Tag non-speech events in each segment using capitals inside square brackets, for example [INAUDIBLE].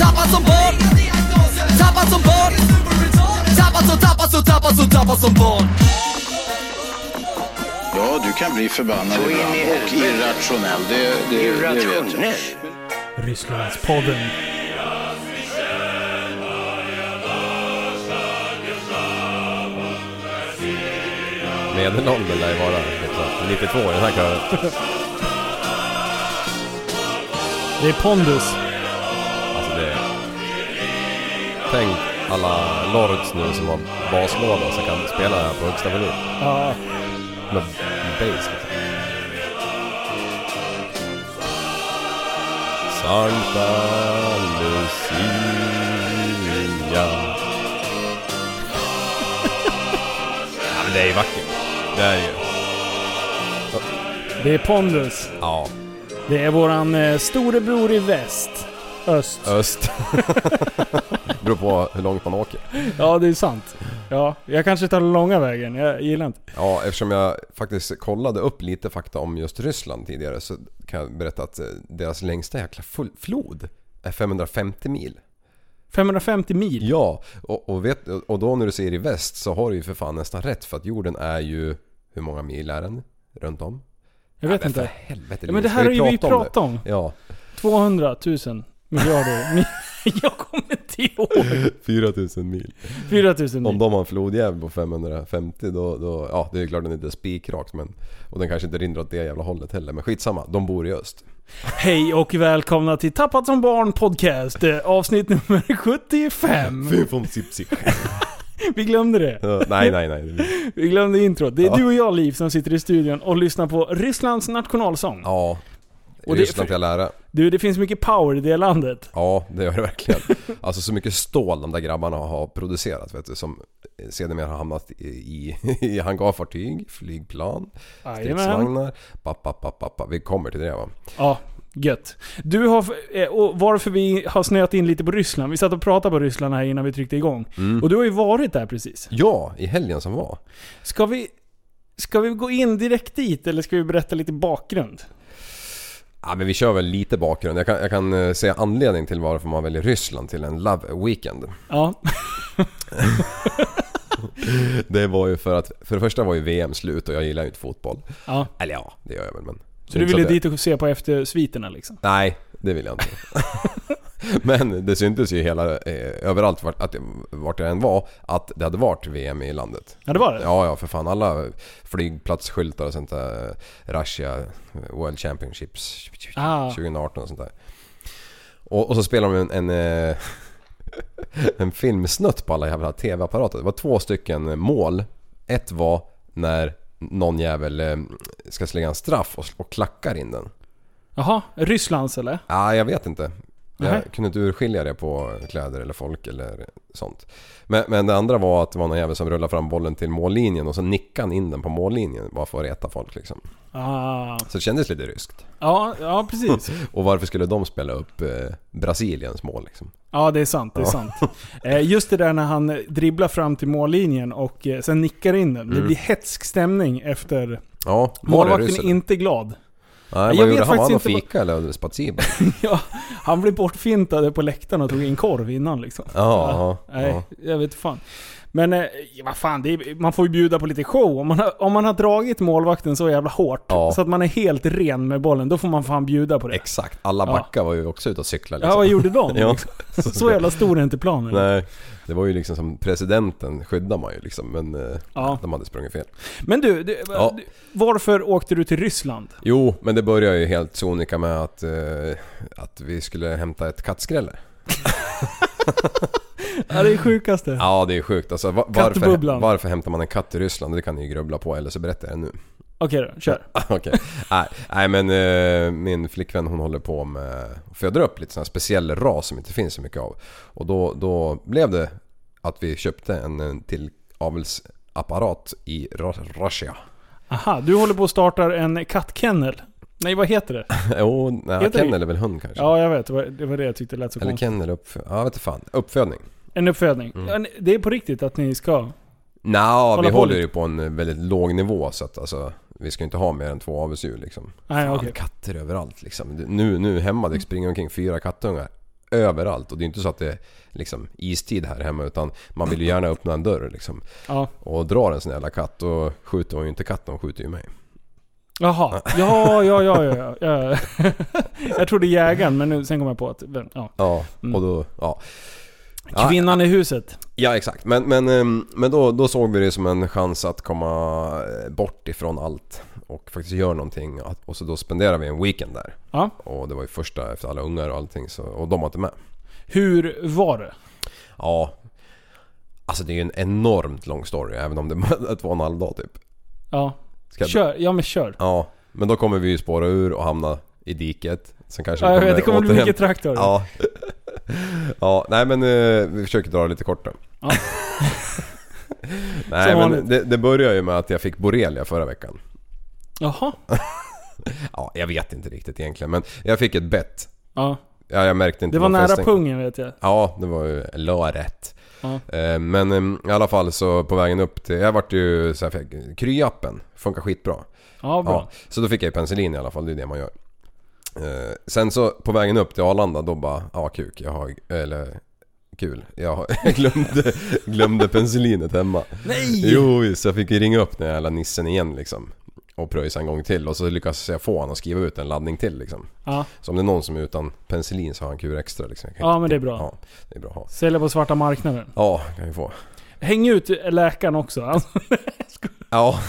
Tappad som barn Tappad som barn Tappad som, tappad som, tappad som, tappad som barn Ja, du kan bli förbannad ibland och irrationell. Det, det, det vet jag. Irrationell. Rysslandspodden. Medelåldern lär ju vara liksom, 92 i den här kören. Det är pondus. Tänk alla lords nu som har baslåda som kan spela på högsta volym. Ja, Med bass liksom. Sankta Lucia. ja men det är ju vackert. Det är ju. det är pondus. Ja. Det är våran eh, storebror i väst. Öst. Öst. [LAUGHS] Beror på hur långt man åker. Ja, det är sant. Ja, jag kanske tar den långa vägen. Jag gillar inte. Ja, eftersom jag faktiskt kollade upp lite fakta om just Ryssland tidigare så kan jag berätta att eh, deras längsta jäkla flod är 550 mil. 550 mil. Ja, och, och, vet, och då när du ser i väst så har du ju för fan nästan rätt för att jorden är ju... Hur många mil är den? Runt om? Jag vet Ja, inte. Helvete Ja, men det här har ju vi prata om pratat om. det? Ja. 200 000 miljarder. mil. [LAUGHS] jag kommer inte ihåg. 4000 mil. 4000 Om mil. de har en flodjävel på 550 då, då... Ja, det är klart den inte är spikrakt men... Och den kanske inte rinner åt det jävla hållet heller. Men skitsamma, de bor i öst. Hej och välkomna till Tappat som barn podcast. eh, Avsnitt nummer 75. [LAUGHS] Vi glömde det. Ja, nej, nej, nej. Vi glömde introt. Det är Ja. du och jag Liv som sitter i studion och lyssnar på Rysslands nationalsång. Ja. Och det- Ryssland till all ära. Du, det finns mycket power i det landet. Ja, det gör det verkligen. [LAUGHS] Alltså så mycket stål de där grabbarna har producerat vet du, som sedermera har hamnat i, i, [LAUGHS] i hangarfartyg, flygplan, stridsvagnar. Vi kommer till det va? Ja, gött. Du har, eh, och varför vi har snöat in lite på Ryssland. Vi satt och pratade på Ryssland här innan vi tryckte igång. Mm. Och du har ju varit där precis. Ja, i helgen som var. Ska vi, ska vi gå in direkt dit eller ska vi berätta lite bakgrund? Ja, men vi kör väl lite bakgrund. Jag kan, jag kan eh, säga anledning till varför man väljer Ryssland till en Love Weekend. Ja. [LAUGHS] Det var ju för att, för det första var ju VM slut och jag gillar ju inte fotboll. ja. Eller ja, det gör jag väl men... Så du ville dit och se på efter sviterna liksom? Nej, det vill jag inte. [LAUGHS] [LAUGHS] Men det syntes ju hela, eh, överallt vart, att, vart jag än var att det hade varit VM i landet. Ja, det var det? Ja, ja för fan. Alla flygplatsskyltar och sånt där. Russia World Championships Ah. 2018 och sånt där. Och, och så spelar de en, en, eh, [LAUGHS] en filmsnutt på alla jävla TV-apparater. Det var två stycken mål. Ett var när någon jävel eh, ska slänga en straff och, och klackar in den. Jaha, Rysslands eller? Ja, jag vet inte. Jag Nej. kunde inte urskilja det på kläder eller folk eller sånt. Men, men det andra var att det var någon jävel som rullade fram bollen till mållinjen och så nickade han in den på mållinjen bara för att reta folk liksom. Ah. Så det kändes lite ryskt. Ja, ja precis. [LAUGHS] Och varför skulle de spela upp eh, Brasiliens mål liksom? Ja, det är sant. Det är Ja. sant. Eh, just det där när han dribblar fram till mållinjen och eh, sen nickar in den. Det Mm. blir hetsk stämning efter... Ja, Målvakten är inte glad. Nej, Jag vad gjorde han? Var han och fika eller spatsiba? [LAUGHS] ja, han blev bortfintad på läktaren och tog in korv innan liksom. Ja, ja, Nej, ja. jag vet fan. Men eh, vad fan, är, man får ju bjuda på lite show. Om man, har, om man har dragit målvakten så jävla hårt, Ja. så att man är helt ren med bollen, då får man fan bjuda på det. Exakt. Alla Ja. backar var ju också ute och cyklade Ja, liksom. vad gjorde de? [LAUGHS] Ja. [LAUGHS] Så jävla stor är inte planen. Nej, det var ju liksom som presidenten skyddar man ju liksom men eh, Ja. de hade sprungit fel. Men du, du Ja. varför åkte du till Ryssland? Jo, men det började ju helt sonika med att, eh, att vi skulle hämta ett kattskrälle. [LAUGHS] Ja, det är sjukaste. Ja, det är sjukt alltså. Varför, varför hämtar man en katt i Ryssland? Det kan ni ju grubbla på, eller så berättar jag nu. Okej då, kör. [LAUGHS] Okej. Nej, nej men eh, min flickvän hon håller på med att föda upp lite sån här speciell ras som inte finns så mycket av. Och då, då blev det att vi köpte en, en till avelsapparat i Ru- Russia. Aha, du håller på att starta en kattkennel. Nej, vad heter det? [LAUGHS] Jo, nej, Heter det- kennel är väl hund kanske? Ja, jag vet. Det var det, det jag tyckte lät så Eller konstigt. kennel uppfödning. Ja, vet fan. Uppfödning. En uppfödning. Mm. Det är på riktigt att ni ska... Nja, vi på håller lite. ju på en eh, väldigt låg nivå så att alltså vi ska inte ha mer än två avelsdjur liksom. Nej, Fan, okej. katter överallt liksom. Nu, nu hemma det springer omkring fyra kattungar överallt och det är inte så att det är liksom istid här hemma utan man vill ju gärna öppna en dörr liksom. Ja. Och drar en sån jävla katt då skjuter hon ju inte katten, hon skjuter ju mig. Jaha. Ja, ja, ja, ja. ja. [LAUGHS] jag trodde jägaren, men nu, sen kom jag på att... Ja. Ja, Mm. och då, ja. Ja, Kvinnan i huset. Ja exakt, men, men, ehm, men då, då såg vi det som en chans att komma eh, bort ifrån allt och faktiskt göra någonting. Och så då spenderade vi en weekend där. Ja. Och det var ju första efter alla ungar och allting så, och de var inte med. Hur var det? Ja, alltså det är ju en enormt lång story även om det [LAUGHS] är två och en halv dag typ. Ja. Ska Kör. Ja, men kör. Ja, men då kommer vi ju spåra ur och hamna i diket. Sen kanske Ja, jag vet, det kommer bli återhämta- mycket traktor. Ja. [LAUGHS] ja, nej men eh, vi försöker dra det lite kort då. Ja. [LAUGHS] nej Som men det, det började ju med att jag fick borrelia förra veckan. Jaha. [LAUGHS] Ja, jag vet inte riktigt egentligen men jag fick ett bett. Ja. Ja, jag märkte inte Det var nära fästing. pungen vet jag. Ja, det var ju låret. Ja. Eh, Men eh, i alla fall så på vägen upp till... Jag vart ju så här, fick- Kryappen funkar skitbra. Ja, bra. Ja, så då fick jag ju penicillin i alla fall, det är det man gör. Eh, sen så på vägen upp till Arlanda då bara, ja kuk, jag har, eller kul. Jag, har, jag [LAUGHS] glömde, glömde penicillinet hemma. Nej! Jo visst, jag fick ju ringa upp den jävla nissen igen liksom. Och pröjsa en gång till och så lyckades jag få honom att skriva ut en laddning till liksom. Ja. Så om det är någon som är utan penicillin så har han kur extra liksom. Jag kan Ja, inte- men det är bra. Ja, det är bra att ha. Sälja på svarta marknaden. Ja, kan ju få. Häng ut läkaren också. Alltså, [LAUGHS] Ja.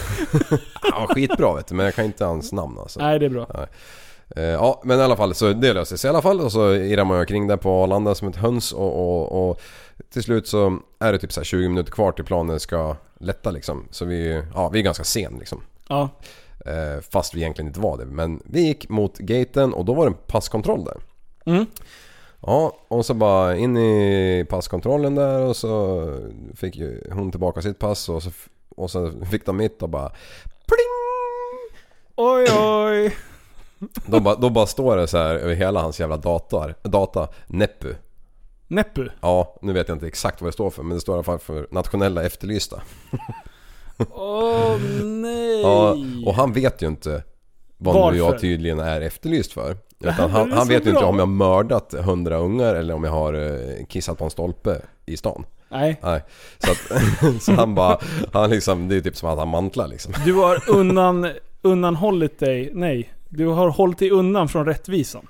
[LAUGHS] ja, skitbra vet du, men jag kan inte hans namn alltså. Nej, det är bra. Eh, Ja men i alla fall så det löste sig i alla fall och så irrar man omkring där på Arlanda som ett höns och, och, och till slut så är det typ så här 20 minuter kvar till planen ska lätta liksom. Så vi, ja, vi är ganska sen liksom. Ja. Eh, Fast vi egentligen inte var det. Men vi gick mot gaten och då var det en passkontroll där. Mm. Ja, och så bara in i passkontrollen där och så fick ju hon tillbaka sitt pass och så, och så fick de mitt och bara pling! Oj, oj. Då bara, då bara står det så här över hela hans jävla dator, data, Neppu. Neppu. Ja, nu vet jag inte exakt vad det står för men det står i alla fall för nationella efterlysta. [LAUGHS] Åh nej. Ja, och han vet ju inte vad nu Varför? jag tydligen är efterlyst för. Utan han, han vet ju inte om jag mördat hundra ungar eller om jag har eh, kissat på en stolpe i stan. Nej. Nej. Så, att, [LAUGHS] så han bara, han liksom, det är typ som att han mantlar liksom. Du har undan, undanhållit dig, nej. Du har hållit dig undan från rättvisan.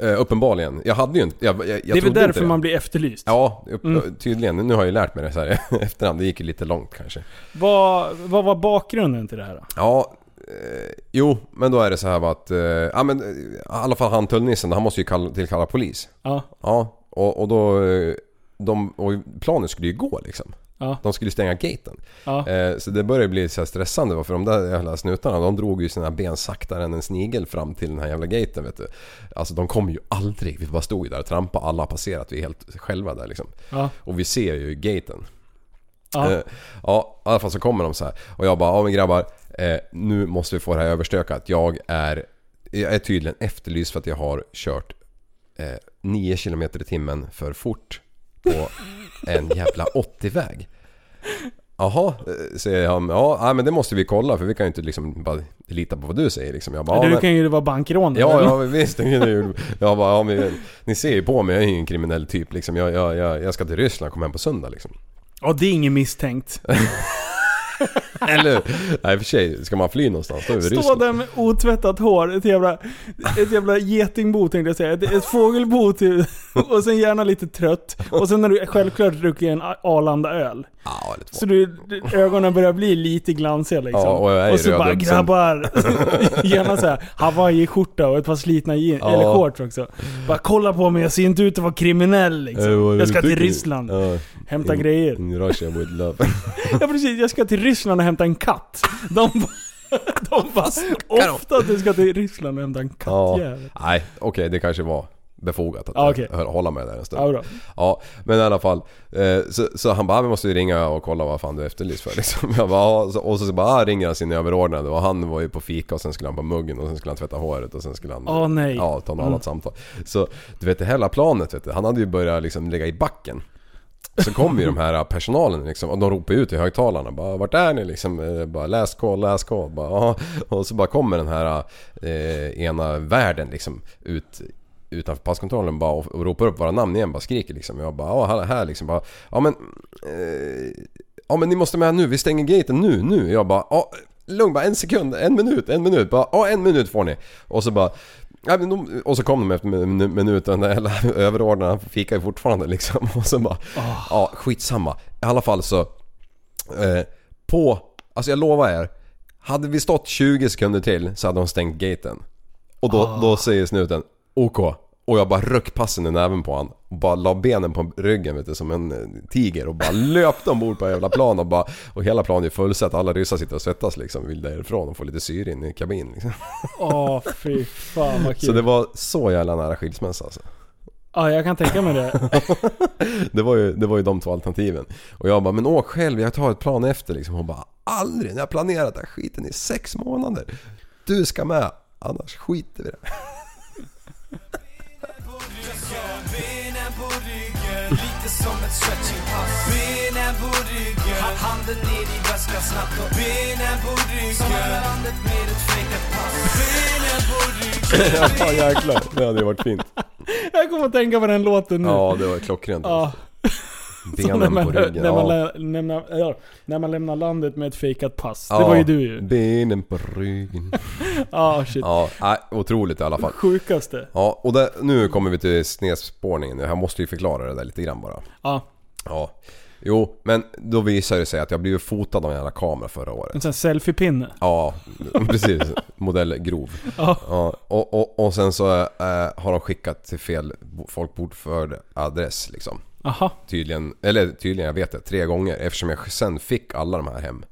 Eh, uppenbarligen. Jag hade ju inte, jag, jag, jag det är väl därför man blir efterlyst. Ja, upp, Mm. tydligen. Nu har jag ju lärt mig det så här [LAUGHS] efterhand. Det gick ju lite långt kanske. Vad, vad var bakgrunden till det här då? Ja, eh, jo, men då är det så här att... Eh, ja men eh, i alla fall han tullnissen, han måste ju kalla, tillkalla polis. Ja. Ja, och, och då... eh, De, och planen skulle ju gå liksom. Ja. De skulle stänga gaten. Ja. Eh, så det började bli så stressande för de där jävla snutarna de drog ju sina ben saktare än en snigel fram till den här jävla gaten vet du. Alltså de kom ju aldrig. Vi bara stod ju där och trampade. Alla har passerat. Vi är helt själva där liksom. Ja. Och vi ser ju gaten. Ja. Eh, ja, i alla fall så kommer de så här. Och jag bara, ja men grabbar. Eh, nu måste vi få det här överstökat. Jag är, jag är tydligen efterlyst för att jag har kört eh, 9 km i timmen för fort på en jävla 80-väg. Jaha, eh, säger han. Ja, men det måste vi kolla för vi kan ju inte liksom bara lita på vad du säger liksom. Jag bara, ja, du men- kan ju vara bankrånare. Ja, ja visst. jag ju- bara, ja, men, ni ser ju på mig, jag är ingen kriminell typ liksom. Jag, jag, jag, jag ska till Ryssland och komma hem på söndag liksom. Ja, det är inget misstänkt. [LAUGHS] [LAUGHS] Eller Nej i och för sig, ska man fly någonstans då är det Stå Ryssland. där med otvättat hår, ett jävla, ett jävla getingbo tänkte jag säga. Ett, ett fågelbo till, [LAUGHS] och sen gärna lite trött. Och sen när du självklart druckit en Arlanda-öl. Ja, eller två. Så du, ögonen börjar bli lite glansiga liksom. Ja, och jag är ju så röd bara som- grabbar, [LAUGHS] gärna såhär hawaii-skjorta och ett par slitna jeans, Ja. eller shorts också. Bara kolla på mig, jag ser inte ut att vara kriminell liksom. Jag ska till Ryssland, Ja, hämta in, grejer. In Russia with love. Ja precis, jag ska till Ryssland och hämta en katt. De, [LAUGHS] De bara, ofta att du ska till Ryssland och hämta en Ja, kattjävel. nej okej det kanske var befogat att Ja, okej. hö- hålla med där en stund. Ja. Ja, men i alla fall. Eh, så, så han bara, "Ah, vi måste ju ringa och kolla vad fan du efterlyst för [LAUGHS] liksom. Jag bara, "Ja." så, och så, så bara, ah, ringer han sin överordnade och han var ju på fika och sen skulle han på muggen och sen skulle han tvätta håret och sen skulle han Åh, nej. Ja, ta något Mm. annat samtal. Så du vet det hela planet vet du, han hade ju börjat liksom ligga i backen. Så kom ju de här personalen liksom och de ropar ut i högtalarna bara Vart är ni liksom? Eh, bara läs kod, läs kod. Bara, "Ja." och så bara kommer den här eh, ena värden liksom ut utanför passkontrollen bara och, och ropar upp våra namn igen, bara skriker liksom. Jag bara ja här, här liksom bara Ja men eh, Ja men ni måste med nu, vi stänger gaten nu, nu. Jag bara ja lugn bara en sekund, en minut, en minut. Bara ja en minut får ni. Och så bara Ja, men de, och så kom de efter en minut och den där jävla [LAUGHS] överordnade han fikar ju fortfarande liksom. [LAUGHS] Och så bara, ja skitsamma. I alla fall så, eh, på, alltså jag lovar er. Hade vi stått 20 sekunder till så hade de stängt gaten. Och då, då säger snuten OK. Och jag bara röck passen i näven på han och bara la benen på ryggen vet du, som en eh, tiger och bara löpte ombord på jävla plan och bara Och hela planen är fullsatt, alla ryssar sitter och svettas liksom, vill därifrån och få lite syre in i kabinen liksom. [LAUGHS] Åh, fy fan vad kul. Så det var så jävla nära skilsmässa alltså. Ja, jag kan tänka mig det. [LAUGHS] Det var, ju, det var ju de två alternativen. Och jag bara, men åk själv, jag tar ett plan efter liksom. Hon bara, aldrig! Ni har planerat den här skiten i sex månader. Du ska med, annars skiter vi i det. Som ett stretchingpass Benen på ryggen, ha- handen ner i väskan snabbt och Benen på ryggen, som landet med ett fejkat pass Benen på ryggen [LAUGHS] ja jäklar, det hade ju varit fint. Jag kommer att tänka på den låten nu. Ja, det var klockrent. Ja. Så när Benen man, på ryggen. när, man Ja. lä, lämnar, ja, när man lämnar landet med ett fejkat pass. Ja, Det var ju du ju. Benen på ryggen. [LAUGHS] Ah, shit. Ja, nej, otroligt i alla fall. Sjukaste. Ja, och där, nu kommer vi till snedspårningen. Jag måste ju förklara det där lite grann bara. Ja. Ja. Jo, men då visar det sig att jag blev fotad av en jävla kamera förra året. En sån här selfiepinne. Ja, precis. Modell grov. Ja. Ja, och, och, och sen så eh, har de skickat till fel bo- folkbokförd adress liksom. Aha. Tydligen, eller tydligen, jag vet det, tre gånger eftersom jag sen fick alla de här hem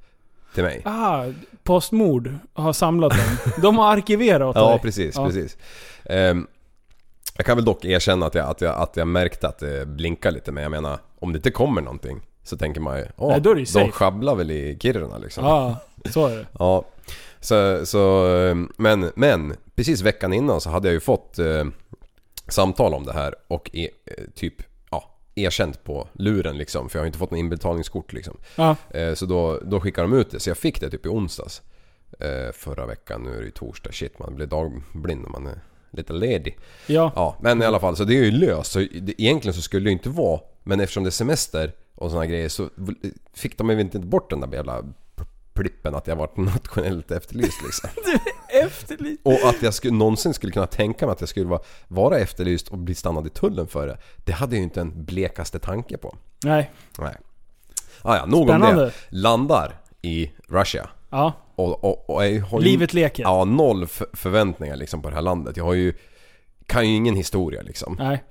till mig. Ah, Postmord har samlat dem. De har arkiverat åt [LAUGHS] Ja, dig. precis, Ja. precis. Ehm, jag kan väl dock erkänna att jag, att, jag, att jag märkte att det blinkar lite, men jag menar om det inte kommer någonting så tänker man ju åh, Nej, då är det ju de sjabblar väl i Kiruna liksom. Ja, så är det. [LAUGHS] Ja, så, så men, men precis veckan innan så hade jag ju fått eh, samtal om det här och eh, typ erkänt på luren liksom för jag har inte fått något inbetalningskort liksom. Ja. Eh, så då, då skickade de ut det så jag fick det typ i onsdags. Eh, förra veckan, nu är det ju torsdag. Shit man blir dagblind när man är lite ledig. Ja. Ja, men i alla fall så det är ju löst. Så det, egentligen så skulle det ju inte vara, men eftersom det är semester och såna grejer så fick de ju inte bort den där jävla plippen att jag varit [LAUGHS] nationellt efterlyst liksom. [LAUGHS] Efterlyst. Och att jag skulle, någonsin skulle kunna tänka mig att jag skulle vara, vara efterlyst och bli stannad i tullen för det. Det hade jag ju inte en blekaste tanke på. Nej. Nej. Ah, ja, nog om det. Landar i Russia. Ja. Och, och, och jag har ju, Livet leker. Ja, noll förväntningar liksom på det här landet. Jag har ju, kan ju ingen historia liksom. Nej.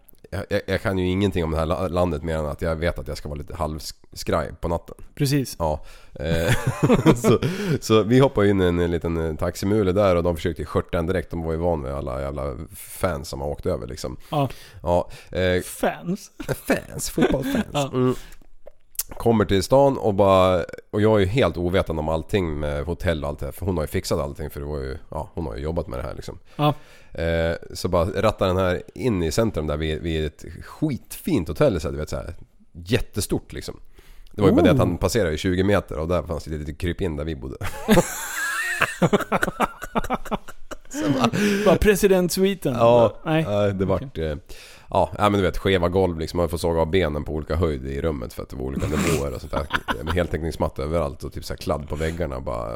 Jag, jag, kan ju ingenting om det här la- landet mer än att jag vet att jag ska vara lite halvskraj på natten. Precis. Ja. Eh, [LAUGHS] så, så vi hoppade in i en, liten eh, taximule där och de försökte skörta en direkt. De var ju van med alla jävla fans som har åkt över liksom. Ja. Ja, eh, Fans. fans, fotbollsfans. Ja. Mm. Kommer till stan och bara... Och jag är ju helt ovetande om allting med hotell och allt det här. För hon har ju fixat allting för det var ju... Ja, hon har ju jobbat med det här liksom. Ja. Eh, så bara rattar den här in i centrum där vid, vid ett skitfint hotell så här, du vet så här, Jättestort liksom. Det var ju bara det att han passerade i 20 meter och där fanns det lite krypin där vi bodde. [LAUGHS] Bara presidentsviten. Ja, Nej. det vart... Eh, ja, ja, men du vet skeva golv liksom. Man får såga av benen på olika höjd i rummet för att det var olika nivåer och sånt där. Med heltäckningsmatta överallt och typ så kladd på väggarna bara.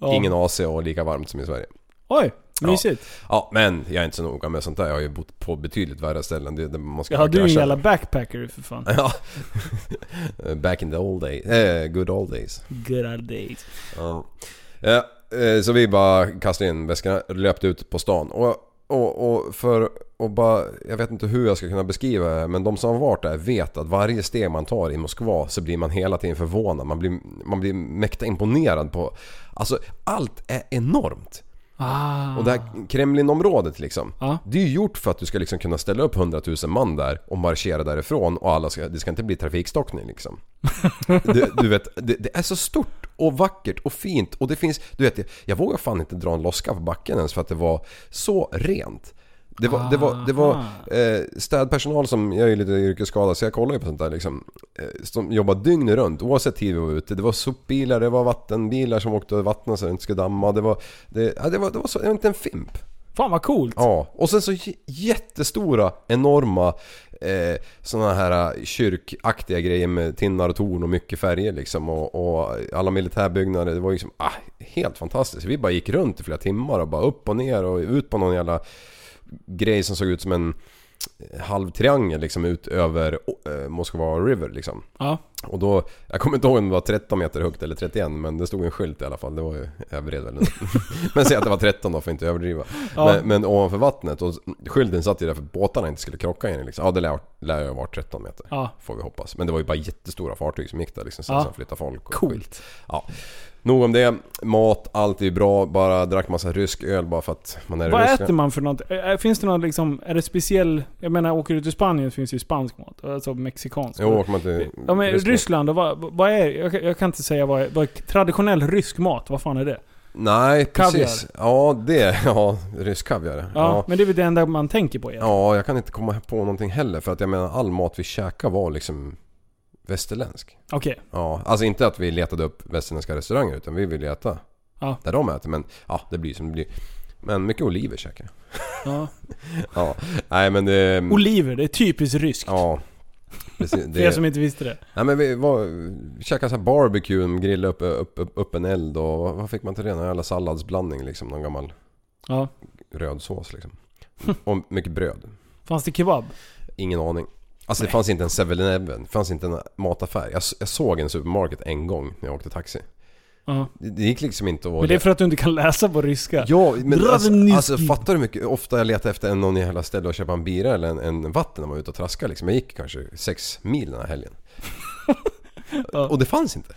Ja. Ingen AC och lika varmt som i Sverige. Oj, mysigt. Ja, men jag är inte så noga med sånt där. Jag har ju bott på betydligt värre ställen. Det, det, man ska Ja, du är en erkänna. jävla backpacker för fan. [LAUGHS] Ja. Back in the old days. Eh, good old days. Good old days. Ja. Ja, eh, så vi bara kastade in väskorna, löpte ut på stan. Och, och, och för och bara, jag vet inte hur jag ska kunna beskriva det men de som har varit där vet att varje steg man tar i Moskva så blir man hela tiden förvånad. Man blir, man blir mäkta imponerad på... Alltså allt är enormt. Ah. Och det här Kremlinområdet liksom. Ja. Det är ju gjort för att du ska liksom kunna ställa upp 100 000 man där och marschera därifrån och alla ska, det ska inte bli trafikstockning liksom. [LAUGHS] du, du vet, det, det är så stort och vackert och fint och det finns, du vet, jag, jag vågar fan inte dra en loska på backen ens för att det var så rent. Det var, det var, det var eh, städpersonal som, jag är ju lite yrkesskadad så jag kollar ju på sånt där liksom. Eh, som jobbar dygnet runt oavsett tid vi var ute. Det var sopbilar, det var vattenbilar som åkte och vattnade så det inte skulle damma. Det var, det, ja, det var, det var så, det var inte en fimp. Fan vad coolt. Ja, och sen så jättestora, enorma eh, såna här eh, kyrkaktiga grejer med tinnar och torn och mycket färger liksom och, och alla militärbyggnader. Det var liksom ah, helt fantastiskt. Vi bara gick runt i flera timmar och bara upp och ner och ut på någon jävla grej som såg ut som en eh, halv triangel liksom ut över eh, Moskva River liksom. Ja. Och då, jag kommer inte ihåg om det var 13 meter högt eller 31 men det stod en skylt i alla fall. Det var ju, vred väl [LAUGHS] Men säg att det var 13 då för att inte överdriva. Ja. Men, men ovanför vattnet och skylten satt ju där för att båtarna inte skulle krocka in liksom. Ja det lär, lär ju ha varit 13 meter. Ja. Får vi hoppas. Men det var ju bara jättestora fartyg som gick där liksom. Sen Ja. som flyttade folk och Coolt. skit. Ja. Nog om det. Mat, allt är bra. Bara drack massa rysk öl bara för att man är Vad Ryssland. äter man för något? Finns det något liksom, är det speciell... Jag menar, åker du till Spanien finns det ju spansk mat. Alltså mexikansk. Jo, åker man till Ja men Ryssland. Ryssland, då, vad, vad är... Jag, kan- jag kan inte säga vad är, vad är traditionell rysk mat, vad fan är det? Nej, Kaviar. precis. Ja, det. [LAUGHS] Ja, rysk kaviar. Ja, ja. men det är väl det enda man tänker på egentligen. Ja, jag kan inte komma på någonting heller för att jag menar all mat vi käkade var liksom västerländsk. Okej. Ja, alltså inte att vi letade upp västerländska restauranger utan vi ville äta Ja. där de äter. Men ja, det blir som det blir. Men mycket oliver käkar jag. Ja. [LAUGHS] Ja, nej men det... Oliver, det är typiskt ryskt. Ja. Precis, [LAUGHS] För er det, som inte visste det. nej men vi, var, vi käkade så här barbecue, grilla upp, upp, upp, upp en eld och vad fick man till det? Någon salladsblandning liksom. Någon gammal Ja. röd sås liksom. [LAUGHS] Och mycket bröd. Fanns det kebab? Ingen aning. Alltså det fanns inte en 7-Eleven, det fanns inte en mataffär. Jag, jag såg en supermarket en gång när jag åkte taxi. Ja. Det, gick liksom inte att... Men det är för att du inte kan läsa på ryska. Ja, men alltså, alltså fattar du hur mycket ofta jag letar efter någon jävla ställe att köpa en bira eller en, en vatten när man var ute och traskade liksom. Jag gick kanske 6 mil den här helgen. [LAUGHS] Ja. Och det fanns inte.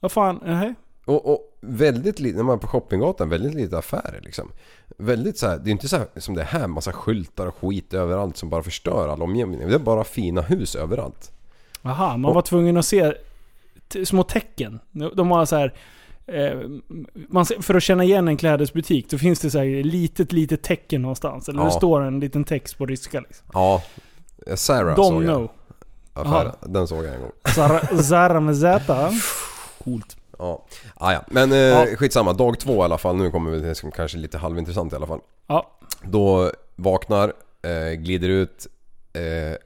Vad fan, nej. Och, och väldigt lite, när man är på shoppinggatan, väldigt lite affärer liksom. Väldigt så här, det är inte så här som det är här, massa skyltar och skit överallt som bara förstör all omgivning. Det är bara fina hus överallt. Aha, man Och- var tvungen att se små tecken. De var så här. Eh, man, för att känna igen en klädesbutik, då finns det så här litet, litet tecken någonstans. Eller Ja. det står en liten text på ryska liksom. Ja, Sarah Don't såg jag. know. Affären, den såg jag en gång. Zara, Zara med Z. Coolt. Ja, ah, ja. men eh, Ja. skitsamma. Dag två i alla fall. Nu kommer vi till som kanske lite halvintressant i alla fall. Ja. Då vaknar, eh, glider ut, eh,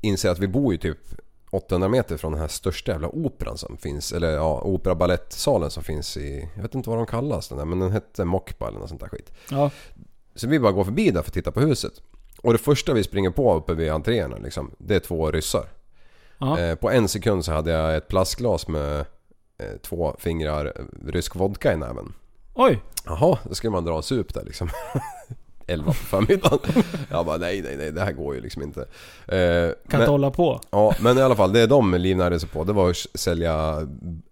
inser att vi bor ju typ 800 meter från den här största jävla operan som finns. Eller ja, opera ballettsalen som finns i... Jag vet inte vad de kallas den där, men den hette Mokpa eller något sånt där skit. Ja. Så vi bara går förbi där för att titta på huset. Och det första vi springer på uppe vid entréerna liksom, det är två ryssar. Ja. Eh, på en sekund så hade jag ett plastglas med eh, två fingrar rysk vodka i näven. Oj. Jaha, då ska man dra en sup där liksom. [LAUGHS] 11 på förmiddagen. [LAUGHS] Jag bara nej, nej, nej, det här går ju liksom inte. Eh, Kan men, inte hålla på. Ja, men i alla fall, det de livnärde sig på det var att sälja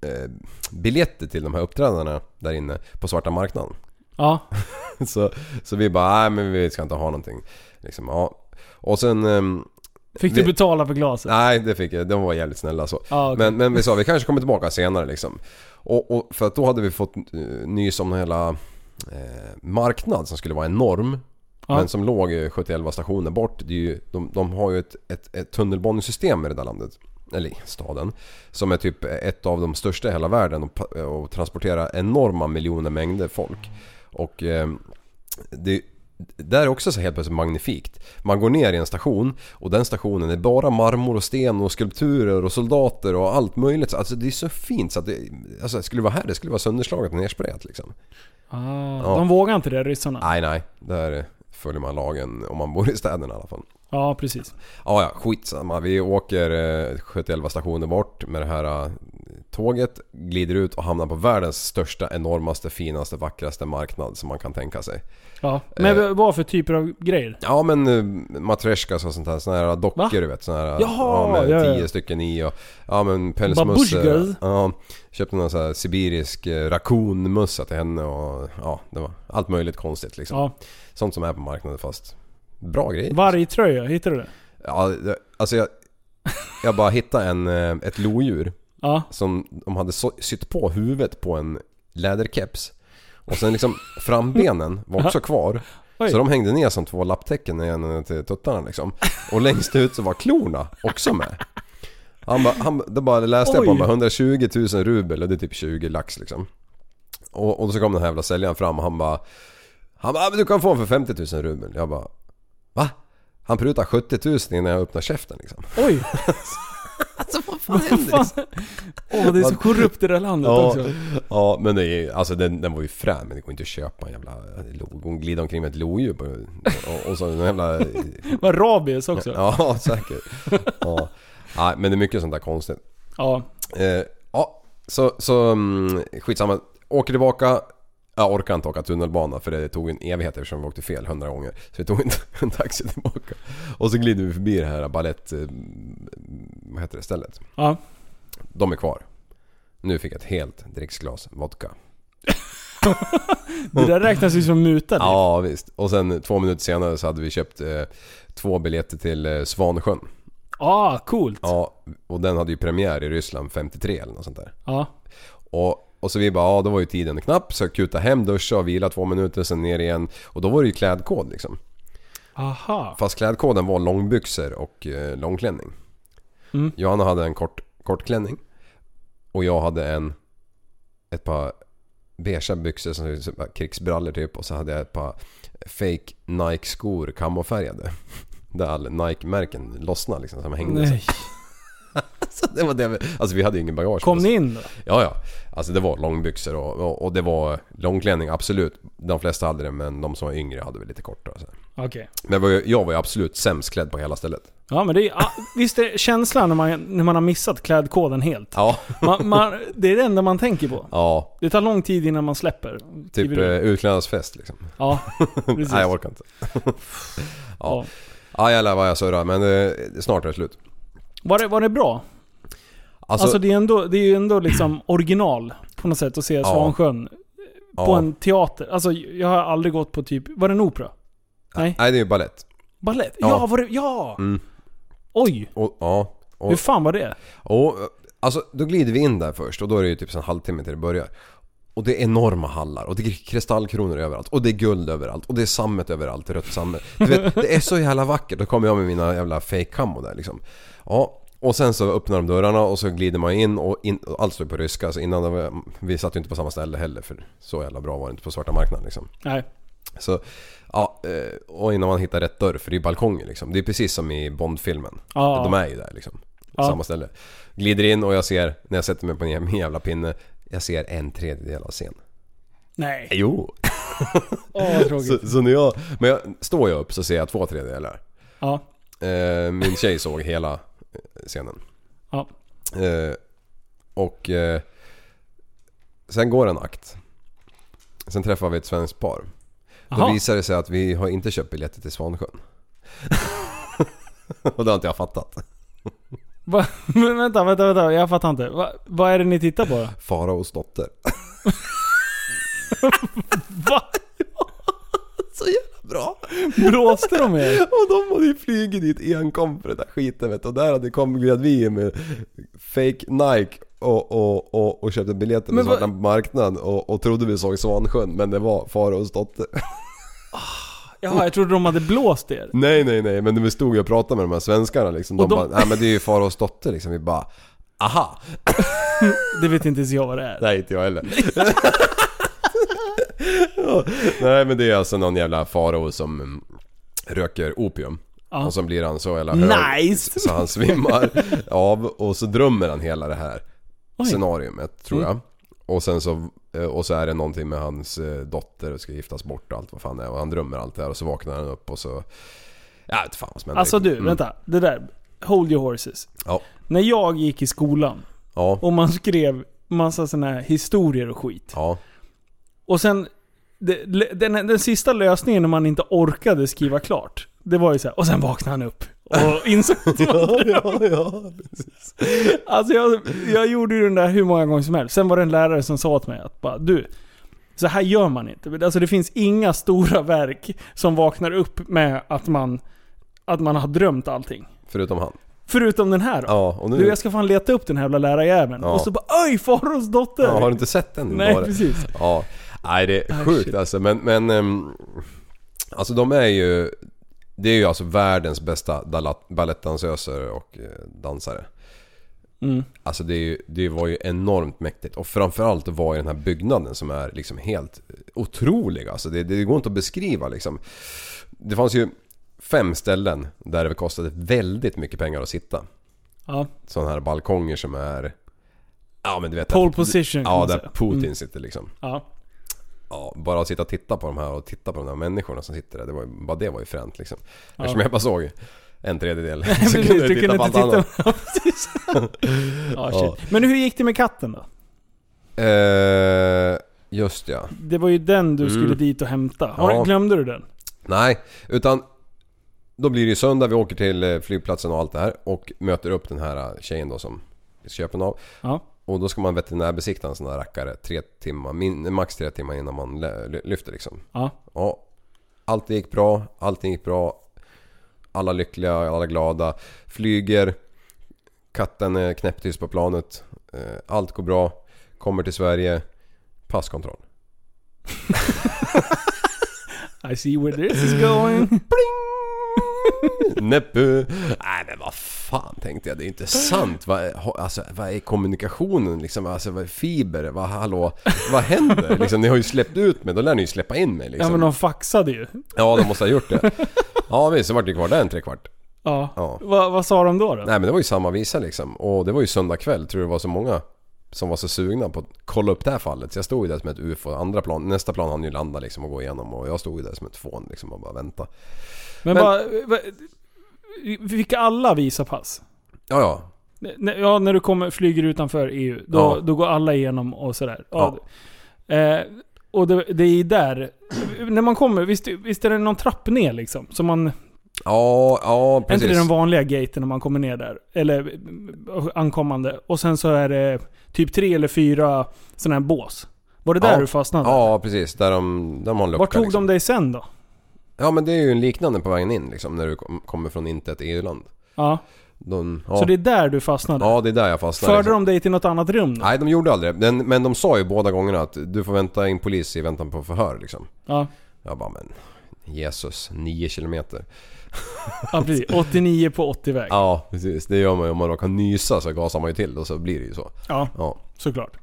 eh, biljetter till de här uppträdandena där inne på svarta marknaden. Ja. [LAUGHS] så, så vi bara, nej men vi ska inte ha någonting. Liksom, ja. Och sen... ehm, Fick du Vi- betala för glaset? nej, det fick jag. De var jävligt snälla så. Ja, okej. Men, men vi sa vi kanske kommer tillbaka senare liksom. Och, och för att då hade vi fått uh, nys om hela eh, marknad som skulle vara enorm. Ja. Men som låg eh, 71 stationer bort. Det är ju, de, de har ju ett, ett, ett tunnelbanesystem i det där landet. Eller i staden. Som är typ ett av de största i hela världen och, och transporterar enorma miljoner mängder folk. Och eh, det, där är också så helt plötsligt magnifikt. Man går ner i en station och den stationen är bara marmor och sten och skulpturer och soldater och allt möjligt. Alltså det är så fint så att det, alltså, det skulle vara här, det skulle vara sönderslaget och nersprayat liksom. Ah, De vågar inte det, ryssarna. Nej, nej. Där följer man lagen om man bor i städerna i alla fall. Ja, precis. Ja, ja, skitsamma. Vi åker eh, 71 stationer bort med det här eh, tåget, glider ut och hamnar på världens största, enormaste, finaste, vackraste marknad som man kan tänka sig. Ja. Men Eh. vad för typer av grejer? Ja men matreshkas och sånt där, såna här dockor Va? du vet. Såna här, Jaha, ja, med ja, ja. tio stycken i och... Ja men pälsmussor. Babushkas? Ja, köpte någon sån här sibirisk uh, rakunmössa till henne och ja, det var allt möjligt konstigt liksom. Ja. Sånt som är på marknaden fast bra grejer. Vargtröja, hittar du det? Ja, det- alltså jag... Jag bara hittade en, eh, ett lodjur Ja. som de hade så- sytt på huvudet på en läderkeps. Och sen liksom frambenen var också [LAUGHS] kvar. Oj. Så de hängde ner som två lapptäcken ner till tuttarna liksom. Och längst ut så var klorna också med. Han bara, han, det bara läste jag på Oj. honom, 120 000 rubel och det är typ 20 lax liksom. Och, och så kom den här jävla säljaren fram och han bara Han bara, "Ah, du kan få den för 50 000 rubel. Jag bara Va? Han prutar 70 000 innan jag öppnar käften liksom. Oj! [LAUGHS] Alltså fan. Åh, det är så korrupt i det här landet Ja, också. ja men det är alltså den, den var ju frän men det går inte att köpa en jävla lo- Hon glider omkring med ett lodjur på- och, och så en jävla... [LAUGHS] Var rabies också. Ja. Ja säkert. Ja. Nej men det är mycket sånt där konstigt. ja. Eh, ja, så, så mm, skitsamma. Åker tillbaka. Jag orkar inte åka tunnelbana för det tog en evighet eftersom vi åkte fel hundra gånger. Så vi tog en, [LAUGHS] en taxi tillbaka. Och så glider vi förbi det här balett... eh, Vad heter det stället? ja. De är kvar. Nu fick jag ett helt dricksglas vodka. [LAUGHS] Det där räknas ju som muta. Ja visst. Och sen två minuter senare så hade vi köpt eh, två biljetter till eh, Svansjön. Ah, coolt. Ja. Ja, och den hade ju premiär i Ryssland 53 eller något sånt där. ja. Och, och så vi bara, ja då var ju tiden knapp så jag kutade hem, duscha och vila två minuter sen ner igen. Och då var det ju klädkod liksom. Aha. Fast klädkoden var långbyxor och eh, långklänning. Mm. Johanna hade en kort, kortklänning. Och jag hade en... Ett par beigea byxor som ser ut som krigsbrallor typ. Och så hade jag ett par fake Nike-skor, kamofärgade. [LAUGHS] Där all Nike-märken lossnade liksom, som hängde. Nej. Så [LAUGHS] det var det vi, alltså vi hade ju ingen bagage. Kom ni in då? Ja, ja. Alltså det var långbyxor och, och, och det var långklänning, absolut. De flesta hade det men de som var yngre hade väl lite kortare. Okej. Men jag var, ju, jag var ju absolut sämst klädd på hela stället. Ja men det är, visst är känslan när man, när man har missat klädkoden helt? Ja. Man, man, det är det enda man tänker på. Ja, Det tar lång tid innan man släpper. typ eh, utklädnadsfest liksom. Ja, [LAUGHS] precis. Nej jag orkar inte. [LAUGHS] ja. Ja. Ja jävlar vad jag surrar men eh, snart är det slut. Var, det, var det bra? Alltså, Alltså, det, är ändå, det är ju ändå liksom original på något sätt att se Svansjön ja. på en teater. Alltså jag har aldrig gått på typ, var det en opera? Nej? Nej det är ju balett. Balett? Ja. Ja, var det, ja! Mm. Oj! Och, ja. Och, Hur fan var det? och, alltså då glider vi in där först och då är det ju typ en halvtimme till det börjar. Och det är enorma hallar och det är kristallkronor överallt och det är guld överallt och det är sammet överallt, rött sammet. Du vet, det är så jävla vackert. Då kommer jag med mina jävla fake camo där liksom. Ja, och sen så öppnar de dörrarna och så glider man in och, in, och allt står på ryska. Så innan, det var- vi satt ju inte på samma ställe heller för så jävla bra var det inte på svarta marknaden liksom. Nej. Så, ja, eh, och innan man hittar rätt dörr för det är balkonger liksom. Det är precis som i Bondfilmen. Ja. De är ju där liksom. Ja. Samma ställe. Glider in och jag ser, när jag sätter mig på min jävla pinne, jag ser en tredjedel av scen. Nej. Jo! Åh tråkigt. [LAUGHS] Så, så när jag, men jag, står jag upp så ser jag två tredjedelar. Ja. Eh, min tjej såg hela eh, scenen. Ja. Eh, och eh, sen går en akt. Sen träffar vi ett svenskt par. Då visar det sig att vi har inte köpt biljetter till Svansjön. [LAUGHS] och det har inte jag fattat. Va? [LAUGHS] Men vänta, vänta, vänta. Jag fattar inte. Va, vad är det ni tittar på? Faraos dotter. [LAUGHS] Va? Så jävla bra! Blåste de er? [LAUGHS] Och de hade ju flugit dit enkom för det där skiten vet du. Och där hade kommit vi med fake Nike och, och, och, och köpte biljetter på svarta marknaden och, och trodde vi såg Svansjön men det var Faraos dotter. Jaha, jag trodde de hade blåst er. [LAUGHS] Nej nej nej men vi stod ju och pratade med de här svenskarna liksom. De, de- bara, nej men det är ju Faraos dotter liksom. Vi bara, aha! [LAUGHS] Det vet inte ens jag vad det är. Nej inte jag heller. Ja, nej men det är alltså någon jävla farao som mm, röker opium. Ja. Och så blir han så jävla hög Nice! [LAUGHS] så han svimmar av och så drömmer han hela det här Oj. scenariumet tror jag. Mm. Och sen så, eh, och så är det någonting med hans eh, dotter och ska giftas bort och allt vad fan det är. Och han drömmer allt det här och så vaknar han upp och så Jag vet fan vad som händer. Alltså du, Mm. vänta. Det där. Hold your horses. Ja. När jag gick i skolan Ja. och man skrev massa såna här historier och skit. Ja. Och sen, den, den sista lösningen när man inte orkade skriva klart. Det var ju så här, och sen vaknade han upp. Och [LAUGHS] insåg var ja, ja, Alltså jag, jag gjorde ju den där hur många gånger som helst. Sen var det en lärare som sa till mig att bara, du. Så här gör man inte. Alltså det finns inga stora verk som vaknar upp med att man, att man har drömt allting. Förutom han. Förutom den här då. Ja, och nu... Du, jag ska fan leta upp den här jävla lärarjäveln. Ja. Och så bara oj, Faraos dotter! ja, har du inte sett den? Nej, precis. Ja, nej det är Ah, sjukt alltså men, men ehm, Alltså de är ju Det är ju alltså världens bästa balettdansöser och eh, dansare Mm. Alltså det, ju, det var ju enormt mäktigt och framförallt var ju den här byggnaden som är liksom helt otrolig alltså det, det går inte att beskriva liksom Det fanns ju fem ställen där det kostade väldigt mycket pengar att sitta Ja. Sådana här balkonger som är Ja men du vet Pole position kan Ja där. Putin Mm. sitter liksom Ja. Ja, bara att sitta och titta på de här och titta på de där människorna som sitter där. Det var, ju- bara det var ju fränt liksom. Ja. Eftersom jag bara såg en tredjedel. [LAUGHS] så kunde jag du kunde på allt titta. annat. [LAUGHS] Ja, ja. Men hur gick det med katten då? Eh, just ja. Det var ju den du skulle Mm. dit och hämta. Har, Ja. Glömde du den? Nej, utan då blir det ju söndag. Vi åker till eh, flygplatsen och allt det här. Och möter upp den här eh, tjejen då som vi köper av. Ja. Och då ska man veterinärbesikta en sån där rackare tre timmar, min, max tre timmar innan man lyfter liksom. Ja. Ja, allt gick bra, allting gick bra. Alla lyckliga, alla glada. Flyger. Katten är knäpptyst på planet. Eh, Allt går bra. Kommer till Sverige. Passkontroll. [LAUGHS] I see where this is going. [LAUGHS] Näppe. Nej men vad fan tänkte jag. Det är inte sant. Vad är, alltså, vad är kommunikationen liksom? Alltså vad är fiber? Vad, hallå? Vad händer? Liksom, ni har ju släppt ut mig. Då lär ni ju släppa in mig liksom. Ja men de faxade ju. Ja, de måste ha gjort det. Ja visst, så vart det kvar där en trekvart. Ja. Ja. Va, vad sa de då? då? Nej men det var ju samma visa liksom. Och det var ju söndag kväll. Tror det var så många som var så sugna på att kolla upp det här fallet. Så jag stod ju där som ett ufo. Andra plan, nästa plan hann ju landa liksom och gå igenom. Och jag stod ju där som ett fån liksom och bara vänta. Men, Men- Bara, va, fick alla visa pass? Ja ja. Ja, när du kommer, flyger utanför EU, då, Ja. då går alla igenom och sådär. Ja. Eh, och det, det är där, när man kommer, visst, visst är det någon trapp ner liksom? Så man, Ja, ja är inte precis. det den vanliga gaten när man kommer ner där? Eller eh, ankommande. Och sen så är det typ tre eller fyra sådana här bås. Var det där Ja. du fastnade? Ja precis, där de, de har en lucka Vart tog liksom. de dig sen då? Ja men det är ju en liknande på vägen in liksom. När du kom, kommer från inte ett EU-land. Ja. De, ja. Så det är där du fastnade? ja det är där jag fastnade. Förde liksom. de dig till något annat rum då? Nej de gjorde aldrig det. Men, men de sa ju båda gångerna att du får vänta in polis i väntan på förhör liksom. Ja. Jag bara men Jesus, 9 kilometer. [LAUGHS] ja, precis. 89 på 80-väg. Ja. Ja precis, det gör man ju om man råkar nysa så gasar man ju till och så blir det ju så. ja, Ja, såklart.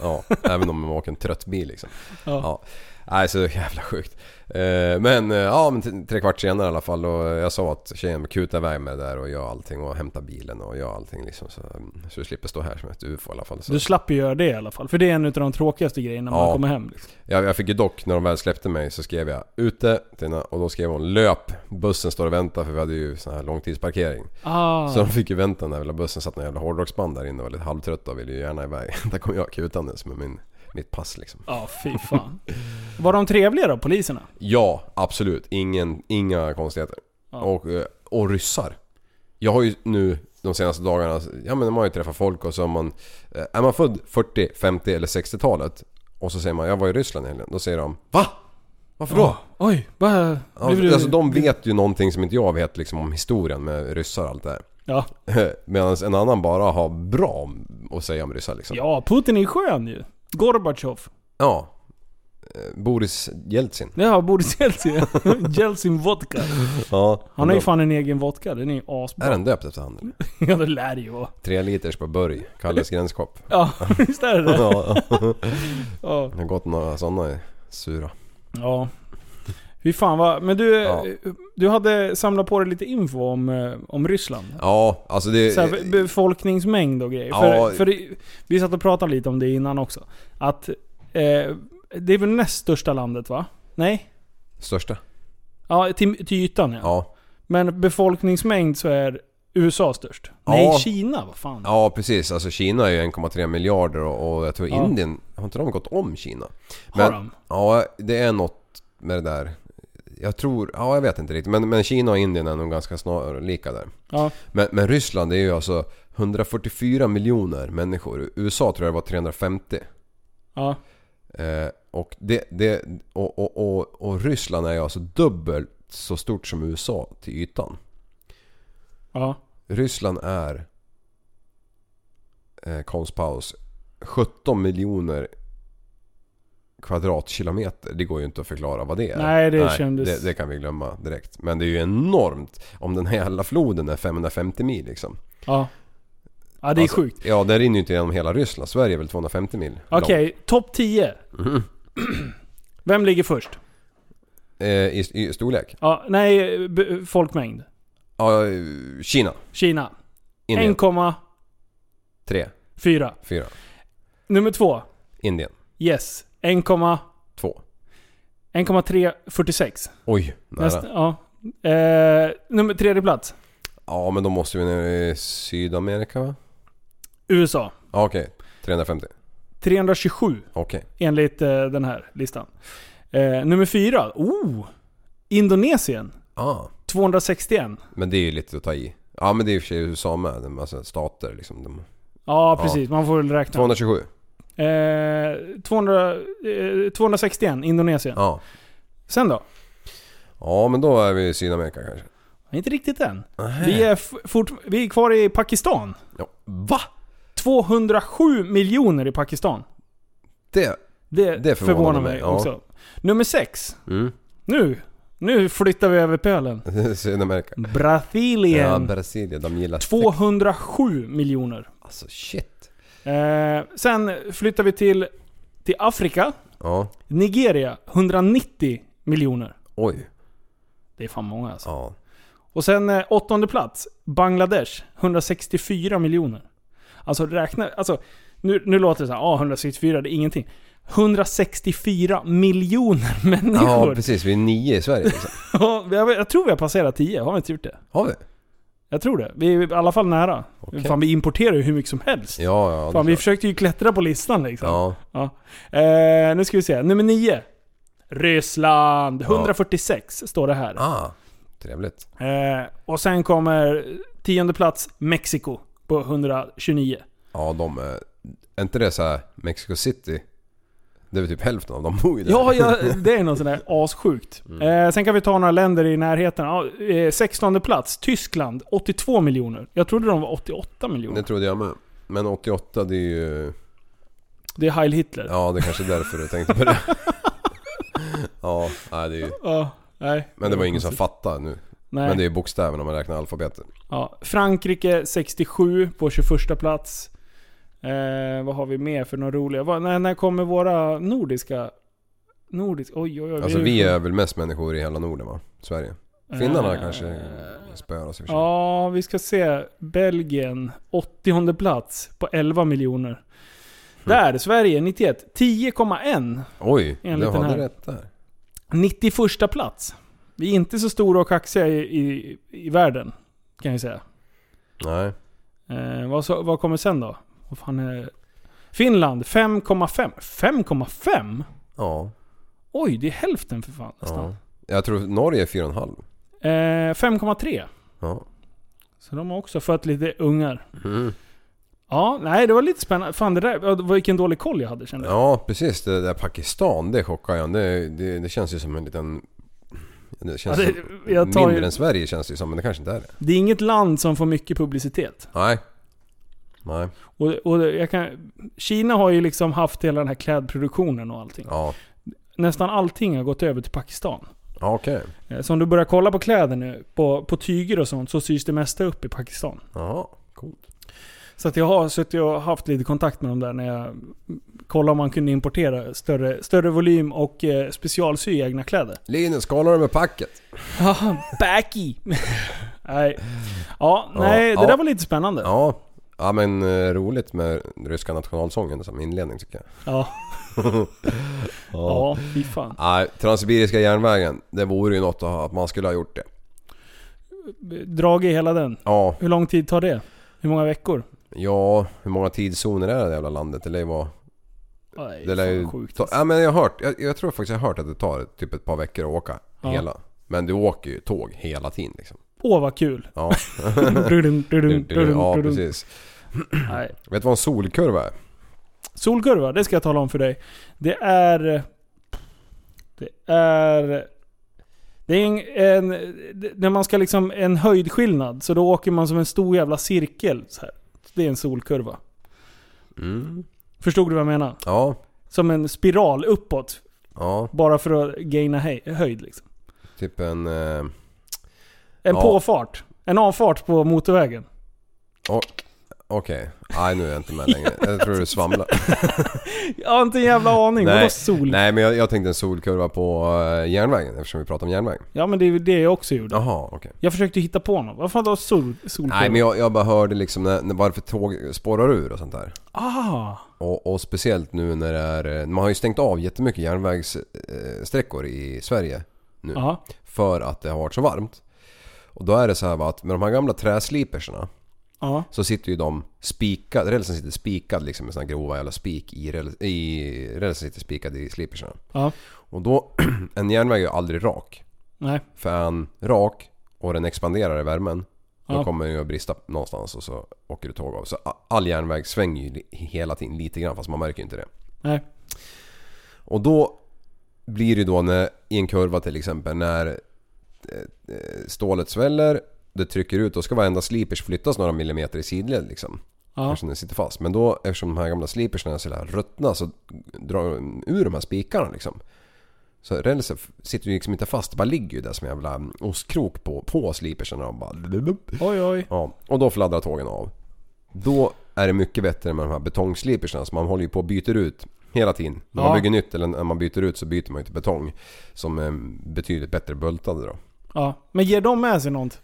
ja. även om man åker en trött bil liksom. Ja. Ja. Nej så jävla sjukt. Eh, Men eh, ja, men tre kvart senare i alla fall och jag sa att tjejen kutar iväg med där och gör allting och hämtar bilen och gör allting liksom. Så, så du slipper stå här som ett ufo i alla fall. Så. Du slapp ju göra det i alla fall. För det är en av de tråkigaste grejerna när man Ja. kommer hem. Liksom. Jag, jag fick ju dock, när de väl släppte mig så skrev jag ute henne och då skrev hon löp. Bussen står och väntar för vi hade ju sån här långtidsparkering. Ah. Så de fick ju vänta den där bussen. Satt en jävla hårdrocksband där inne och var lite halvtrötta och ville ju gärna iväg. [LAUGHS] Där kom jag kutandes med min, mitt pass liksom. Ja, fy fan. [LAUGHS] Var de trevliga då, poliserna? Ja, absolut. Ingen, inga konstigheter. Ja. Och, eh, och ryssar. Jag har ju nu de senaste dagarna, ja men man har ju träffat folk och så har man... eh, Är man född 40, 50 eller 60-talet och så säger man jag var i Ryssland helgen. Då säger de VA? Varför då? Ja. Oj. Ja, du- alltså de vet ju någonting som inte jag vet liksom om historien med ryssar och allt det Ja. där. [LAUGHS] Medan en annan bara har bra att säga om ryssar liksom. ja, Putin är skön ju. Gorbatjov. Ja. Eh, Boris Jeltsin. Ja, Boris Jeltsin. [LAUGHS] Jeltsin vodka. Ja. Han har ju fan en egen vodka, den är ju asbra. Är den döpt efter han? [LAUGHS] Ja, det lär det ju vara. Tre liters på burg. Kalles [LAUGHS] gränskopp. Ja, visst är det det? Ja, Ja. jag har gått några sådana sura. ja. Fy fan vad... Men du, Ja. du hade samlat på dig lite info om, eh, om Ryssland. Ja, alltså det... Så här, befolkningsmängd och grejer. Ja. För, för det, vi satt och pratade lite om det innan också. Att eh, det är väl näst största landet va? Nej? Största? Ja, till, till ytan ja. Ja. Men befolkningsmängd så är USA störst. Ja. Nej, Kina, vad fan. Ja precis, alltså Kina är ju 1,3 miljarder och, och jag tror. Indien, har inte de gått om Kina? Har de? Ja, det är något med det där. Jag tror, ja jag vet inte riktigt men, men Kina och Indien är nog ganska snarlika där. Ja. Men, men Ryssland är ju alltså 144 miljoner människor. USA tror jag var 350. Ja. Eh, och, det, det, och, och, och, och Ryssland är ju alltså dubbelt så stort som USA till ytan. Ja. Ryssland är eh, konstpaus 17 miljoner kvadratkilometer. Det går ju inte att förklara vad det är. Nej, det kändes- Det, det kan vi glömma direkt. Men det är ju enormt. Om den här jävla floden är 550 mil liksom. Ja. Ja, det är Alltså, sjukt. Ja, den rinner ju inte genom hela Ryssland. Sverige är väl 250 mil Okej, topp 10. Mhm. [CLEARS THROAT] Vem ligger först? Eh, i, I storlek? Ja, nej, folkmängd. Ja, Kina. Kina. Indien. 1,4. 3, 4. Nummer två. Indien. Yes. 1,- 2. 1,346. Oj, nära. Nästa, ja. Eh, nummer tredje plats. Ja, men då måste vi ner i Sydamerika va? USA. Ja, okej. 350. 327 Okej. enligt eh, den här listan. Eh, nummer fyra. Oh! Indonesien. Ah. 261. Men det är ju lite att ta i. Ja men det är i och för sig USA med. Massa stater liksom. De... Ja, precis. Man får väl räkna. 227. Eh, 200, eh, 261 Indonesien. Ja. Sen då? Ja men då är vi i Sydamerika kanske. Inte riktigt än. Vi är, f- fort, vi är kvar i Pakistan. Ja. Va? 207 miljoner i Pakistan. Det? Det, Det förvånar, mig mig, ja. också. Nummer sex. Mm. Nu. Nu flyttar vi över pölen. [LAUGHS] Sydamerika. Ja, Brasilien. Brasilien. De gillar sex. 207 miljoner. Alltså shit. Eh, sen flyttar vi till, till Afrika. Ja. Nigeria. 190 miljoner. Oj. Det är fan många alltså. Ja. Och sen eh, åttonde plats. Bangladesh. 164 miljoner. Alltså räkna... Alltså, nu, nu låter det så här, ah, 164 det är ingenting. 164 miljoner [LAUGHS] Ja människor. precis. Vi är nio i Sverige liksom. [LAUGHS] Ja, jag, jag tror vi har passerat 10, har vi inte gjort det? Har vi? Jag tror det. Vi är i alla fall nära. Okej. Fan vi importerar ju hur mycket som helst. Ja, ja. Fan vi försökte ju klättra på listan liksom. Ja. Ja. Eh, nu ska vi se. Nummer 9. Ryssland. Ja. 146 står det här. Ah. Trevligt. Eh, och sen kommer tionde plats Mexiko på 129. Ja de är... Är inte det så här Mexico City? Det är väl typ hälften av dem bor ju där. Ja, ja, [LAUGHS] det är något sånt där assjukt. Mm. Eh, sen kan vi ta några länder i närheten. Ja, eh, 16 plats, Tyskland. 82 miljoner. Jag trodde de var 88 miljoner. Det trodde jag med. Men 88 det är ju... Det är Heil Hitler. Ja, det kanske är därför du tänkte på det. [LAUGHS] ja, nej, det är ju... Ja, nej. Men det var ingen som fattade nu. Nej. Men det är ju bokstäver om man räknar alfabetet. Ja, Frankrike 67 på 21 plats. Eh, vad har vi mer för några roliga? Vad, när, när kommer våra nordiska... Nordisk, oj oj oj. Alltså vi är väl mest människor i hela Norden va? Sverige. Finnarna kanske spöar oss i och för sig. Ja, vi ska se. Belgien 80 plats på 11 miljoner. Där, Sverige 91. 10,1. Oj, du hade här. rätt där. 91 plats. Vi är inte så stora och kaxiga i, i, i världen. Kan jag säga. Nej. Eh, vad, så, vad kommer sen då? Vad fan är... Finland 5,5. 5,5? Ja. Oj, det är hälften för fan nästan. ja. Jag tror Norge är 4,5. Eh, 5,3. Ja. Så de har också fött lite ungar. Mm. Ja, nej det var lite spännande. Fan det där, vilken dålig koll jag hade kände jag. Ja, precis. Det där Pakistan, det chockar jag. Det, det, det känns ju som en liten... Det känns Ja, det- tar ju- mindre än Sverige känns det ju som, men det kanske inte är det. Det är inget land som får mycket publicitet. Nej. Nej. Och, och jag kan, Kina har ju liksom haft hela den här klädproduktionen och allting. Ja. Nästan allting har gått över till Pakistan. Ja, okej. Eh, Så om du börjar kolla på kläder nu, på, på tyger och sånt, så syns det mesta upp i Pakistan. Jaha, coolt. Så att jag har suttit och haft lite kontakt med dem där när jag kollade om man kunde importera större, större volym och eh, specialsy egna kläder. Linus, kollar du med packet? Haha, [LAUGHS] backy! [LAUGHS] nej. Ja, nej, det ja. där var lite spännande. Ja. Ja men eh, roligt med ryska nationalsången som inledning tycker jag. [LAUGHS] Ja. ja, fy fan. Nej, Transsibiriska järnvägen. Det vore ju något att man skulle ha gjort det. dragit hela den. Ja, Hur lång tid tar det? Hur många veckor? ja, hur många tidszoner är det i det jävla landet? Det lär ju vara... Nej, Det lär ju sjukt. ta, ja, men jag har hört, jag, jag tror faktiskt jag har hört att det tar typ ett par veckor att åka Ja. hela. Men du åker ju tåg hela tiden liksom. Åh vad kul. Ja, [LAUGHS] [LAUGHS] ja precis. [CLEARS THROAT] Nej. Vet du vad en solkurva är? Solkurva, det ska jag tala om för dig. Det är... Det är... Det är en, en... När man ska liksom... En höjdskillnad. Så då åker man som en stor jävla cirkel. Så här. Det är en solkurva. Mm. Förstod du vad jag menar? Ja, Som en spiral uppåt. ja, Bara för att gaina höjd liksom. typ en... Eh, En Ja. påfart. En avfart på motorvägen. Okej, nej nu är jag inte med längre. Jag tror du svamlar. [LAUGHS] Jag har inte en jävla aning. Nej. Vadå sol? Nej men jag, jag tänkte en solkurva på eh, järnvägen eftersom vi pratar om järnväg. Ja men det är ju det jag också gjorde. Jaha, okej. Jag försökte hitta på något. Vad fan då sol, solkurva? Nej men jag, jag bara hörde liksom när, när varför tåg spårar ur och sånt där. Ah! Och, och speciellt nu när det är... Man har ju stängt av jättemycket järnvägssträckor i Sverige nu. Ja. För att det har varit så varmt. Och då är det så här va, att med de här gamla träsliperserna Ja. så sitter ju de spikade, rälsen sitter spikad liksom med såna grova jävla spik i, i rälsen sitter spikad i sliperserna. Ja. Och då, [CLEARS THROAT] en järnväg är ju aldrig rak. Nej. För är en rak och den expanderar i värmen då Ja. kommer den ju att brista någonstans och så åker du tåg av. Så all järnväg svänger ju hela tiden lite grann fast man märker ju inte det. Nej. Och då blir det då när, i en kurva till exempel när eh, eh, stålet sväller, det trycker ut, då ska varenda slipers flyttas några millimeter i sidled liksom. Ja. Eftersom den sitter fast. Men då, eftersom de här gamla slipersna är så där ruttna så drar de ur de här spikarna liksom. Så rälsen sitter ju liksom inte fast, det bara ligger ju där som en jävla ostkrok på, på slipersen och bara... Oj oj. Ja, och då fladdrar tågen av. Då är det mycket bättre med de här betongslipersna som man håller ju på och byter ut hela tiden. När man Ja. bygger nytt eller när man byter ut så byter man ju till betong. Som är betydligt bättre bultade då. Ja. Men ger de med sig något?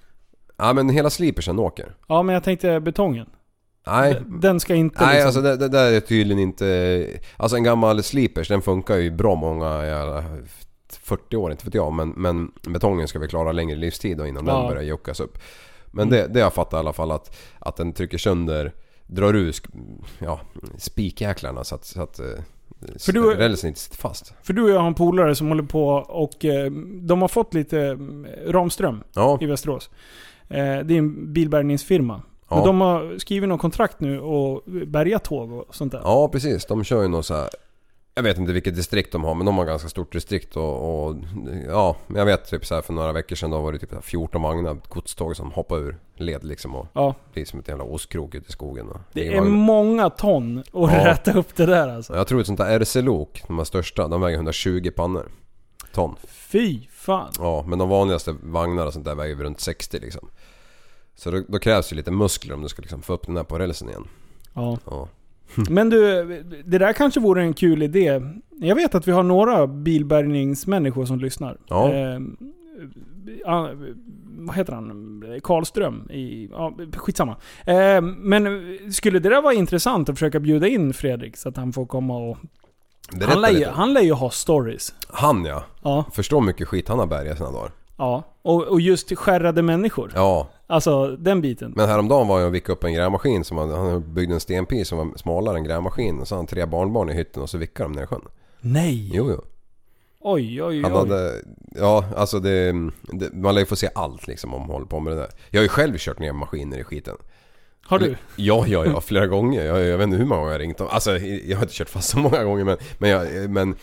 Ja men hela slipersen åker. Ja men jag tänkte betongen. Nej, Den ska inte Nej liksom... alltså det, det där är tydligen inte... Alltså en gammal slipers den funkar ju bra många jävla 40 år, inte vet jag. Men, men betongen ska vi klara längre livstid då innan Ja. den börjar juckas upp. Men det, det jag fattar i alla fall att, att den trycker sönder, drar ur ja, spikjäklarna så att, så att eh, För du- rälsen inte sitter fast. För du och jag har en polare som håller på och eh, de har fått lite eh, Ramström Ja, i Västerås. Eh, det är en bilbärgningsfirma. Ja. Men de har skrivit något kontrakt nu och bärgat tåg och sånt där. ja precis. De kör ju något så här. Jag vet inte vilket distrikt de har men de har ganska stort distrikt och, och ja, jag vet typ så här för några veckor sedan då var det typ så här 14 vagnar godståg som hoppade ur led liksom och Ja. blir som ett jävla ostkrok ute i skogen. Och Det är vagn- många ton att Ja. rätta upp det där alltså. Jag tror ett sånt där RC-lok, de här största, de väger 120 pannor. Ton. Fy fan. Ja, men de vanligaste vagnarna och sånt där väger runt 60 liksom. Så då, då krävs ju lite muskler om du ska liksom få upp den där på rälsen igen. Ja. Ja. [LAUGHS] Men du, det där kanske vore en kul idé. Jag vet att vi har några bilbärgningsmänniskor som lyssnar. Ja. Eh, ah, vad heter han? Karlström i... Ja, skitsamma. Eh, men skulle det där vara intressant att försöka bjuda in Fredrik så att han får komma och... Berätta Han lär, ju, lite. han lär ju ha stories. Han ja. Ja. Förstår mycket skit han har bärgat sina dagar. ja. Och, och just skärrade människor. Ja, Alltså den biten. men häromdagen var jag och vickade upp en grävmaskin som han, han byggde en stenpis som var smalare än grävmaskin. Och så hade han tre barnbarn i hytten och så vickade de ner i sjön. Nej! Jo, jo. Oj, oj, Han oj. hade, ja alltså det, det, man lär ju få se allt liksom om man håller på med det där. Jag har ju själv kört ner maskiner i skiten. Har du? Ja, ja, ja, flera gånger. Jag, jag vet inte hur många gånger jag har ringt dem. Alltså jag har inte kört fast så många gånger men, men, jag, men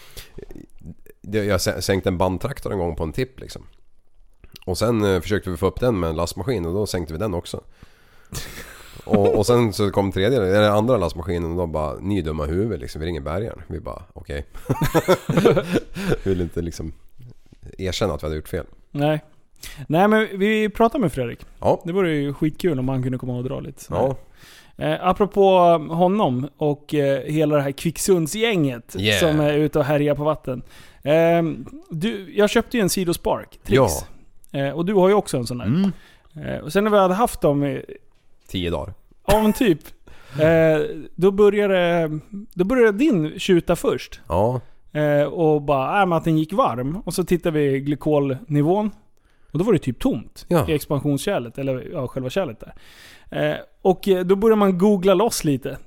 det, jag sä- sänkte en bandtraktor en gång på en tipp liksom. Och sen eh, försökte vi få upp den med en lastmaskin och då sänkte vi den också. Och, och sen så kom tredje, eller andra lastmaskinen och då bara Ni är dumma huvud liksom, vi ringer bärgaren. Vi bara okej. vi [LAUGHS] vill inte liksom erkänna att vi hade gjort fel. Nej. Nej men vi pratar med Fredrik. Ja, Det vore ju skitkul om han kunde komma och dra lite ja, Eh, apropå honom och eh, hela det här Kvicksundsgänget Yeah. som är ute och härjar på vatten. Eh, du, jag köpte ju en Sidospark, Trix. Eh, och du har ju också en sån där. Mm. Eh, och sen när vi hade haft dem i, tio dagar. ja men typ. [LAUGHS] Eh, då började, då började din tjuta först. Ja, Eh, och bara, äh, att den gick varm. Och så tittade vi glykolnivån. Och då var det typ tomt Ja. i expansionskärlet, eller ja, själva kärlet där. Eh, och eh, då började man googla loss lite.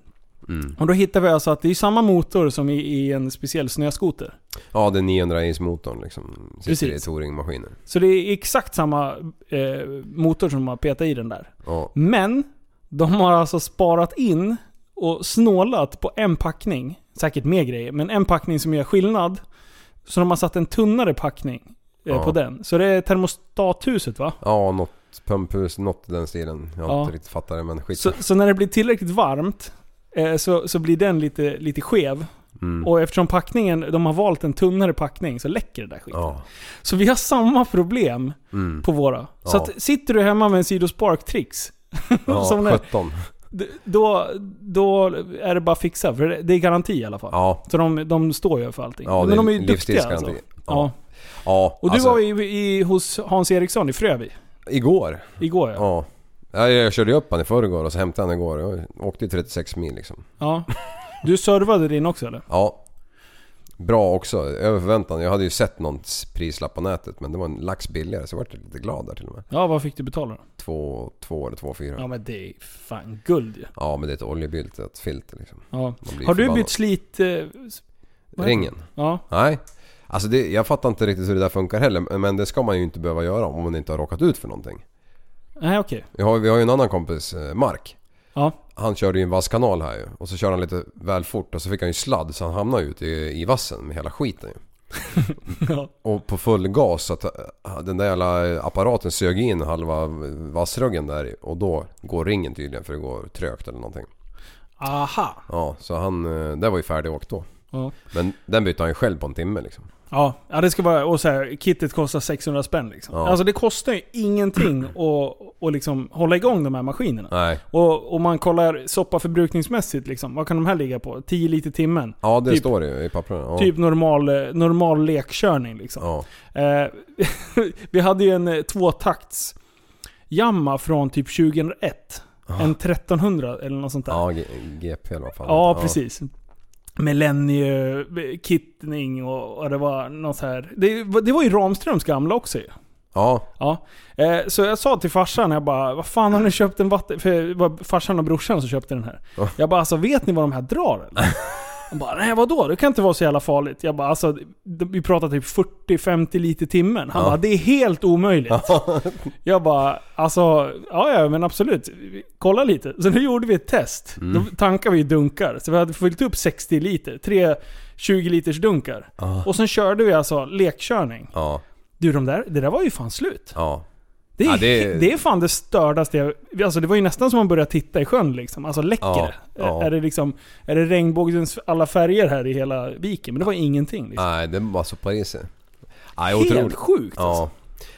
Mm. Och då hittade vi alltså att det är samma motor som i, i en speciell snöskoter. Ja, det är 900 is motorn liksom. Sitter Precis. i touringmaskiner. Så det är exakt samma eh, motor som man petat i den där. Ja. Men, de har alltså sparat in och snålat på en packning. Säkert mer grejer, men en packning som gör skillnad. Så de har satt en tunnare packning Ja. på den. Så det är termostathuset va? Ja, något pumphus, något i den stilen. Jag har Ja. inte riktigt fattat det men skit. Så, så när det blir tillräckligt varmt eh, så, så blir den lite, lite skev. Mm. Och eftersom packningen, de har valt en tunnare packning så läcker det där skiten. Ja. Så vi har samma problem Mm. på våra. Så Ja. att, sitter du hemma med en Sido Spark Trix, [LAUGHS] Ja, som det- 17. d- då, då är det bara att fixa. För det- är garanti i alla fall. Ja. Så de, de står ju för allting. Ja, Men de är ju duktiga alltså. livstidsgaranti. Ja. Ja, Och du alltså, var i, i, hos Hans Eriksson i Frövi Igår. igår ja. Ja. Ja, jag körde ju upp han i förrgår och så hämtade han igår. Jag åkte ju 36 mil liksom. ja. Du servade din också eller? Ja. Bra också, över förväntan. Jag hade ju sett någon prislapp på nätet men det var en lax billigare så jag vart lite glad där till och med. Ja, vad fick du betala då? Två, två eller två fyra. Ja Ja. men det är fan guld ju. men det är ett oljebylt, ett filter liksom. Ja. Man blir Har du förbannad. bytt slit... Eh, vad heter Ringen? Ja. Nej. Alltså det, jag fattar inte riktigt hur det där funkar heller men det ska man ju inte behöva göra om man inte har råkat ut för någonting. Nej okej. Vi har, vi har ju en annan kompis, eh, Mark. Ja. Han körde ju en vasskanal här ju och så körde han lite väl fort och så fick han ju sladd så han hamnade ju ute i, i vassen med hela skiten ju. [LAUGHS] Ja. Och på full gas så att äh, den där jävla apparaten sög in halva vassruggen där och då går ringen tydligen för det går trögt eller någonting. Aha. Ja, så han, eh, det var ju färdigåkt då. Ja. Men den bytte han ju själv på en timme liksom. Ja, ja det ska vara... Och så här, kittet kostar 600 spänn liksom. Ja. Alltså det kostar ju ingenting [CLEARS THROAT] att och liksom hålla igång de här maskinerna. Nej. Och om man kollar soppa förbrukningsmässigt liksom, vad kan de här ligga på? 10 liter timmen? Ja, det Typ- står det ju i papperna. Ja. Typ normal, normal lekkörning liksom. Ja. Eh, [LAUGHS] vi hade ju en eh, tvåtakts Jamma från typ 2001. En 1300 eller något sånt där. Ja, GP eller vad fan Ja, precis. Millennie-kittning och, och det var något så här. Det, det var ju Ramströms gamla också ju. Ja. Ja. Eh, så jag sa till farsan, jag bara Vad fan har ni köpt en vatten... För det var farsan och brorsan som köpte den här. Ja. Jag bara alltså vet ni vad de här drar eller? [LAUGHS] Han bara nej vadå? Det kan inte vara så jävla farligt. Jag bara alltså vi pratar typ 40-50 liter timmen. Han Ja. bara det är helt omöjligt. [LAUGHS] Jag bara alltså ja ja men absolut. Kolla lite. Så nu gjorde vi ett test. Mm. Då tankade vi dunkar. Så vi hade fyllt upp 60 liter. Tre 20 liters dunkar. Ja. Och sen körde vi alltså lekkörning. Ja. Du de där, det där var ju fan slut. Det är, Ja, det- det... är fan det stördaste jag... Alltså det var ju nästan som att man började titta i sjön liksom. Alltså läcker Ja, ja. Är det liksom... Är det regnbågens alla färger här i hela viken? Men det var ingenting liksom. Nej, det var så på i sig. Nej, Helt otroligt. sjukt alltså.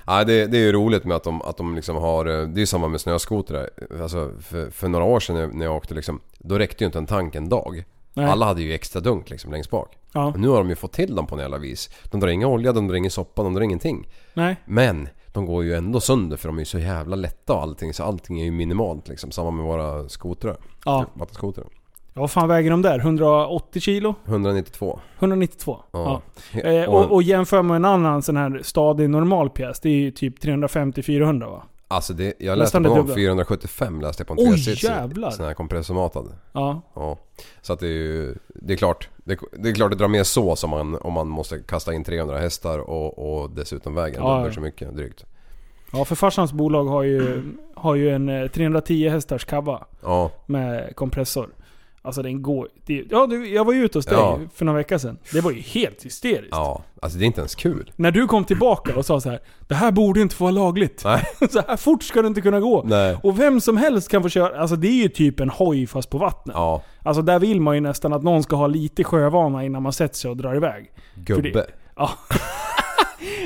Ja. Det, det är ju roligt med att de, att de liksom har... eh, Det är ju samma med snöskotrar. Alltså för, för några år sedan när, jag åkte liksom... Då räckte ju inte en tank en dag. Nej. Alla hade ju extra dunk liksom längst bak. Ja. Nu har de ju fått till dem på något jävla vis. De drar ingen olja, de drar ingen soppa, de drar ingenting. Nej. Men de går ju ändå sönder för de är ju så jävla lätta och allting. Så allting är ju minimalt liksom. Samma med våra skotrar. Ja. Vattenskotrar. ja. Vad fan väger de där? 180 kilo? 192. 192? Ja. Ja. Eh, och, och jämför med en annan sån här stadig normal pjäs. Det är ju typ 350-400 va? Alltså det, jag läste på dubbla. 475 läste jag på en Oj, 360. jävlar. Sån här kompressormatad. Ja. Ja. Så att det är ju, det är klart. Det, det är klart det drar mer så som man, om man måste kasta in 300 hästar och, och dessutom vägen Ja, dubbelt så mycket drygt. Ja, för farsans bolag har ju, har ju en eh, 310 hästars kabba. Ja. med kompressor. Alltså den går... Det, ja, du, jag var ju ute hos dig Ja. för några veckor sedan. Det var ju helt hysteriskt. Ja. Alltså det är inte ens kul. När du kom tillbaka och sa så här: Det här borde inte få vara lagligt. Nej. [LAUGHS] så här fort ska det inte kunna gå. Nej. Och vem som helst kan få köra. Alltså det är ju typ en hoj fast på vattnet. Ja. Alltså där vill man ju nästan att någon ska ha lite sjövana innan man sätter sig och drar iväg. För Gubbe. Ja. [LAUGHS]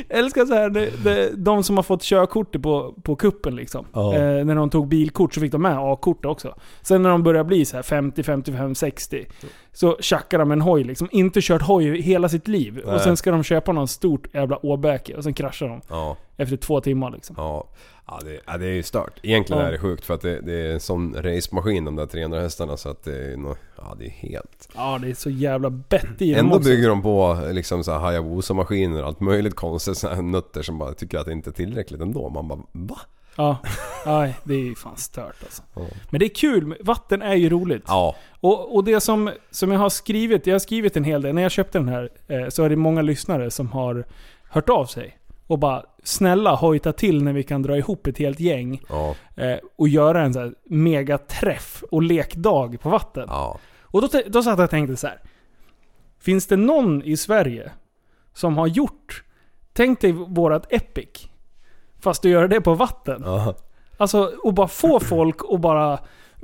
Älskar så här, det, det, de som har fått körkortet på, på kuppen liksom. Ja. Eh, när de tog bilkort så fick de med A-kort också. Sen när de börjar bli så här 50, 55, 60. så tjackar de en hoj liksom. Inte kört hoj hela sitt liv. Nej. Och sen ska de köpa någon stort jävla åbäke och sen kraschar de. Ja. Efter två timmar liksom. Ja, ja, det, ja det är ju stört. Egentligen Ja. är det sjukt för att det, det är en sån racemaskin de där 300 hästarna så att det är nog, ja det är helt... Ja, det är så jävla bett i Ändå också. bygger de på liksom så här Hayabusa-maskiner och allt möjligt konstigt så här nötter som bara tycker att det inte är tillräckligt ändå. Man bara va? Ja, nej, det är ju fan stört alltså. Ja. Men det är kul, vatten är ju roligt. Ja. Och, och det som, som jag har skrivit, jag har skrivit en hel del. När jag köpte den här eh, så är det många lyssnare som har hört av sig. Och bara snälla hojta till när vi kan dra ihop ett helt gäng. Ja. Eh, och göra en så här megaträff och lekdag på vatten. Ja. Och då, då satt jag och tänkte så här. Finns det någon i Sverige som har gjort, tänk dig vårat Epic. Fast du gör det på vatten. Ja. Alltså, och bara få folk och bara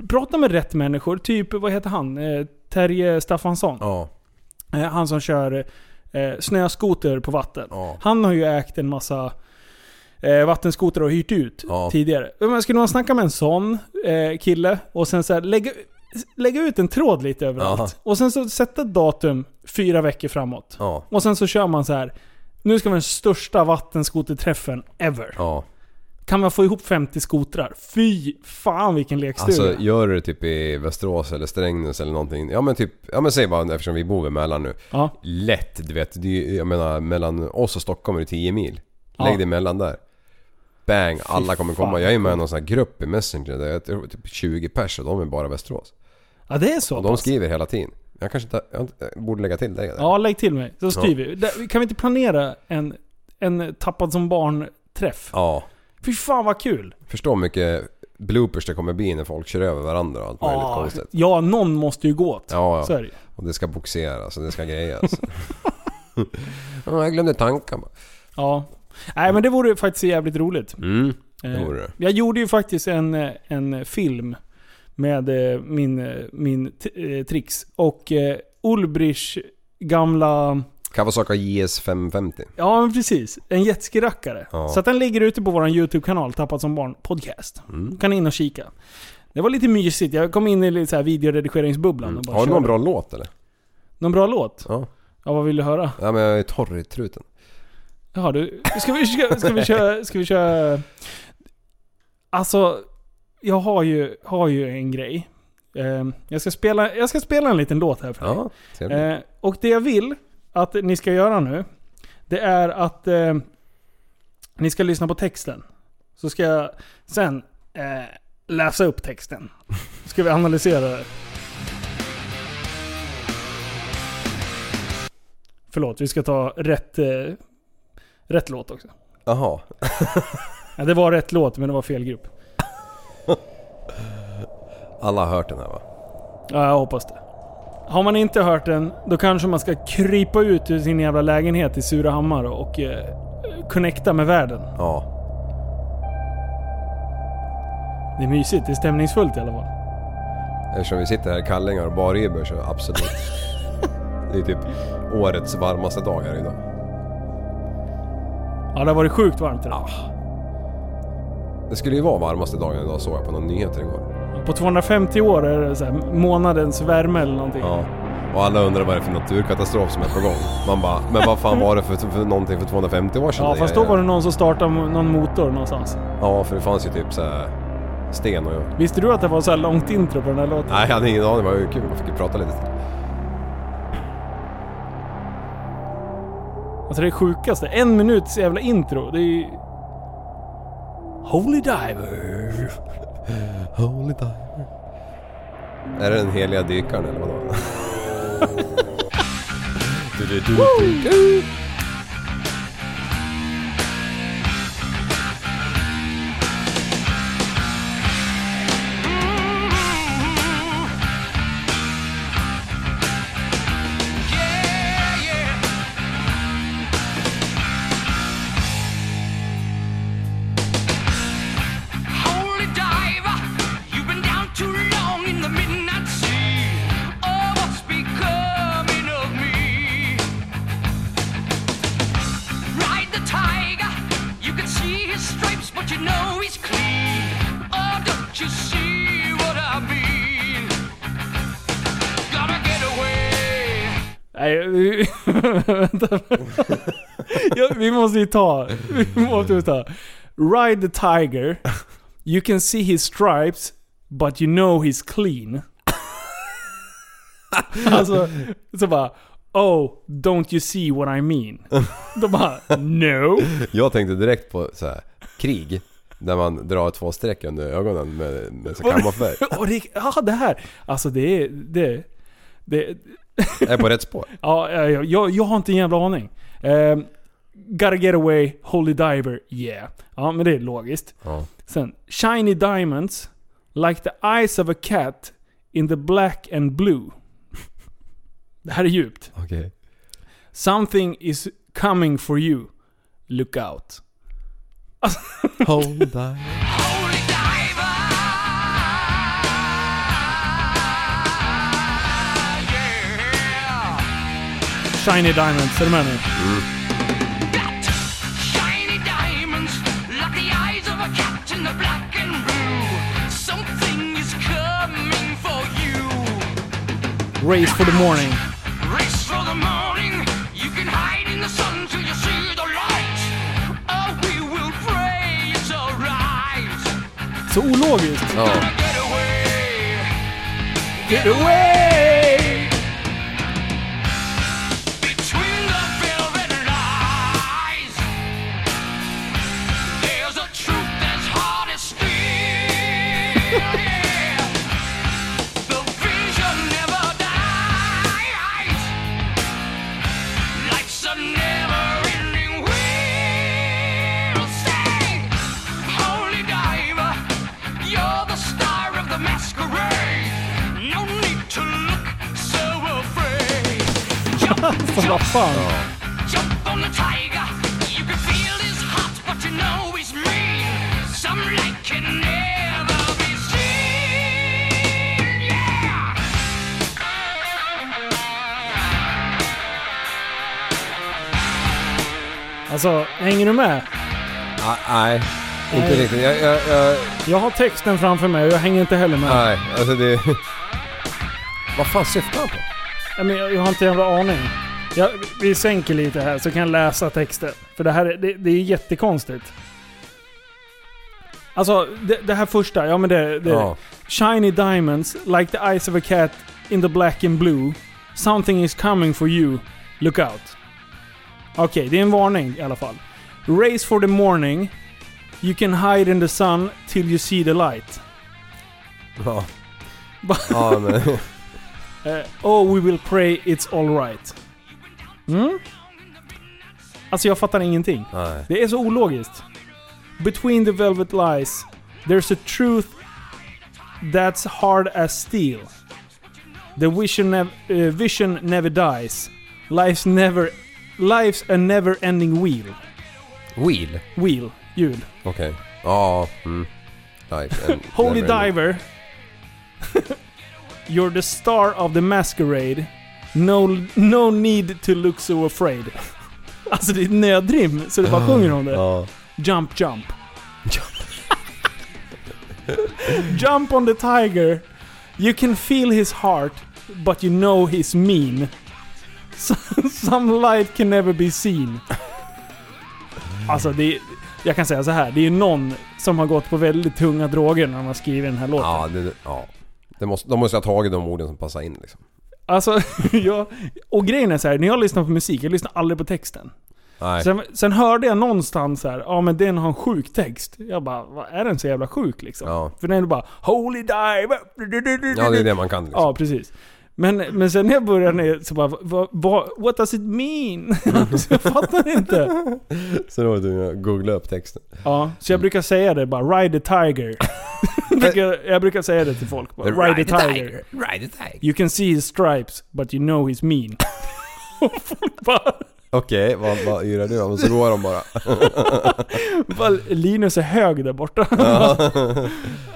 prata med rätt människor. Typ, vad heter han? Eh, Terje Staffansson. Ja. Eh, han som kör eh, snöskoter på vatten. Ja. Han har ju ägt en massa eh, vattenskoter och hyrt ut Ja. tidigare. Men skulle man snacka med en sån eh, kille och sen så här, lägga, lägga ut en tråd lite överallt. Ja. Och sen så sätta ett datum fyra veckor framåt. Ja. Och sen så kör man så här. Nu ska vi ha den största vattenskoterträffen ever. Ja. Kan man få ihop 50 skotrar? Fy fan vilken lekstuga. Alltså gör du det typ i Västerås eller Strängnäs eller någonting. Ja men typ, ja men säg bara eftersom vi bor vid Mälaren nu. ja. Lätt, du vet. Det är, jag menar mellan oss och Stockholm är det 10 mil. Ja. Lägg det emellan där. Bang, alla kommer komma. fan, Jag är med i någon sån här grupp i Messenger där jag tror typ 20 pers och de är bara Västerås. ja, det är så Och de skriver hela tiden. Jag kanske inte, jag borde lägga till dig där. Ja, lägg till mig. Så styr vi. Där- Kan vi inte planera en, en tappad som barn-träff? Ja. Fy fan vad kul! Förstå hur mycket bloopers det kommer bli när folk kör över varandra och allt möjligt Ja, konstigt. ja, någon måste ju gå åt. Ja, ja. Och det ska boxeras och det ska grejas. [LAUGHS] ja, jag glömde tanken bara. Ja. Nej men det vore faktiskt jävligt roligt. Mm, det Eh, vore det. Jag gjorde ju faktiskt en, eh, en film med eh, min, min tricks. Och Ulbrichs gamla... Kawasaki JS 550. Ja men precis. En jetski-rackare. Ja. Så att den ligger ute på vår YouTube-kanal, Tappat som barn podcast. Mm. Kan in och kika. Det var lite mysigt. Jag kom in i lite så här videoredigeringsbubblan och bara Har du någon körde. bra låt eller? Någon bra låt? Ja. Ja, vad vill du höra? Ja men jag är torr i truten. Jaha du, ska vi, ska, ska vi köra... Ska vi köra... Alltså, jag har ju, har ju en grej. Eh, jag, ska spela, jag ska spela en liten låt här för dig. Ja, trevligt. Eh, och det jag vill att ni ska göra nu, det är att eh, ni ska lyssna på texten. Så ska jag sen eh, läsa upp texten. Ska vi analysera det. Förlåt, vi ska ta rätt, eh, rätt låt också. Jaha. [LAUGHS] Ja, det var rätt låt, men det var fel grupp. [LAUGHS] Alla har hört den här va? Ja, jag hoppas det. Har man inte hört den, då kanske man ska krypa ut ur sin jävla lägenhet i Surahammar och eh, connecta med världen. Ja. Det är mysigt, det är stämningsfullt i alla fall. Eftersom vi sitter här i kallingar och barribbor så absolut. [LAUGHS] Det är typ årets varmaste dag här idag. Ja, det har varit sjukt varmt idag. Det skulle ju vara varmaste dagen idag såg jag på någon nyheter igår. På 250 år är det så här, månadens värme eller någonting. Ja. Och alla undrar vad det är för naturkatastrof som är på gång. Man bara, men vad fan var det för, för någonting för 250 år sedan? Ja, fast då var det någon som startade någon motor någonstans. Ja, för det fanns ju typ så sten och... Visste du att det var så här långt intro på den här låten? Nej, jag hade ingen aning. Det var ju kul. Man fick ju prata lite. Alltså det är sjukaste. En minuts jävla intro. Det är ju... Holy Diver. Holy diver. Är det den heliga dykaren eller vadå? [LAUGHS] du, du, du, du, måste ju ta... Vi måste ju ta. Ride the tiger. You can see his stripes, but you know he's clean. [LAUGHS] alltså, så bara... Oh, don't you see what I mean? Då bara, no. Jag tänkte direkt på så här, krig. Där man drar två streck under ögonen med, med så kamouflage. [LAUGHS] Och det, ja, det här. Alltså det är... Det, det, Jag är på rätt spår. Ja, jag, jag, jag har inte en jävla aning. Um, gotta get away, Holy Diver, yeah. Ja, men det är logiskt. Ja. Sen, Shiny Diamonds, like the eyes of a cat in the black and blue. [LAUGHS] Det här är djupt. Okej. Something is coming for you. Look out. [LAUGHS] Holy diver. Shiny Diamonds, är du med nu? Got Race for the morning. Race for the morning. You can hide in the sun till you see the light. Oh, we will pray it's alright. Så ologiskt. Ja. Get away. Get away! Be seen. Yeah. Alltså, hänger du med? Ah, nej, inte Nej. riktigt. Jag, jag, jag, Jag har texten framför mig och jag hänger inte heller med. nej, alltså det... [LAUGHS] Vad fan syftar han på? Men jag, jag har inte en jävla aning. Jag, vi sänker lite här så kan jag läsa texten. För det här är, det, det är jättekonstigt. Alltså, det, det här första, ja men det... det Ja. Shiny diamonds, like the eyes of a cat in the black and blue. Something is coming for you. Look out. Okej, det är en varning i alla fall. Race for the morning. You can hide in the sun till you see the light. Ja. ja men... [LAUGHS] Eh, oh, we will pray it's alright. Mm? Alltså jag fattar ingenting. Nej. Det är så ologiskt. Between the velvet lies, there's a truth that's hard as steel. The vision, nev- eh, vision never dies. Life's never... Life's a never ending wheel. Wheel? Wheel. Ljud. Okej. Ja, mm. Life [LAUGHS] Holy never diver. [LAUGHS] You're the star of the masquerade. No, no need to look so afraid. [LAUGHS] Alltså det är ett nödrim, så det bara sjunger om det. Ja. Jump, jump. [LAUGHS] jump on the tiger. You can feel his heart, but you know he's mean. [LAUGHS] So- Some light can never be seen. Alltså det är, Jag kan säga så här. det är någon som har gått på väldigt tunga droger när de har skrivit den här låten. Ja, det, ja. Det måste, de måste ha tagit de orden som passar in liksom. Alltså, [LAUGHS] jag, och grejen är så här, när jag lyssnar på musik, jag lyssnar aldrig på texten. Nej. Sen, sen hörde jag någonstans här, ja men den har en sjuk text. Jag bara, vad är den så jävla sjuk liksom? Ja. För den är bara Holy dive! Ja, det är det man kan liksom. Ja, precis. Men, men sen när jag började ner så bara, vad, vad, what does it mean? [LAUGHS] så jag fattar inte. Så då var du googla upp texten. Ja, så jag brukar säga det bara, ride the tiger. [LAUGHS] jag brukar säga det till folk bara, ride, the tiger. Ride the tiger. You can see his stripes, but you know he's mean. [LAUGHS] och folk bara, Okej, vad, vad yrar du om? Så går de bara. bara, Linus är hög där borta.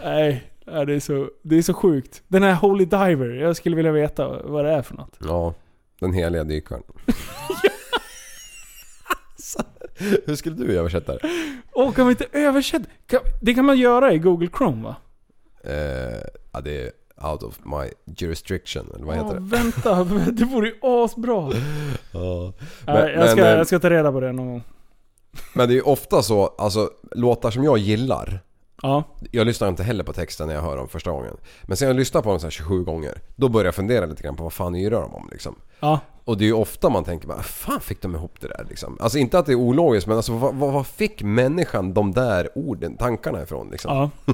Nej, ja, det, är så, det är så sjukt. Den här Holy Diver, jag skulle vilja veta vad det är för något. Ja, den heliga dykaren. Hur skulle du översätta det? Åh, kan vi inte översätta? Kan, det kan man göra i Google Chrome va? Eh, ja, det är out of my jurisdiction, eller vad heter det? vänta, [LAUGHS] det vore ju asbra. [LAUGHS] Ja. Nej, jag, ska, men, eh, jag ska ta reda på det någon gång. men det är ju ofta så, alltså låtar som jag gillar Ja. Jag lyssnar inte heller på texten när jag hör dem första gången. Men sen jag lyssnar på dem så här 27 gånger, då börjar jag fundera lite grann på vad fan yrar de om liksom. Ja. Och det är ju ofta man tänker bara, fan fick de ihop det där liksom? Alltså inte att det är ologiskt men alltså vad, vad, vad fick människan de där orden, tankarna ifrån liksom? Ja. [LAUGHS]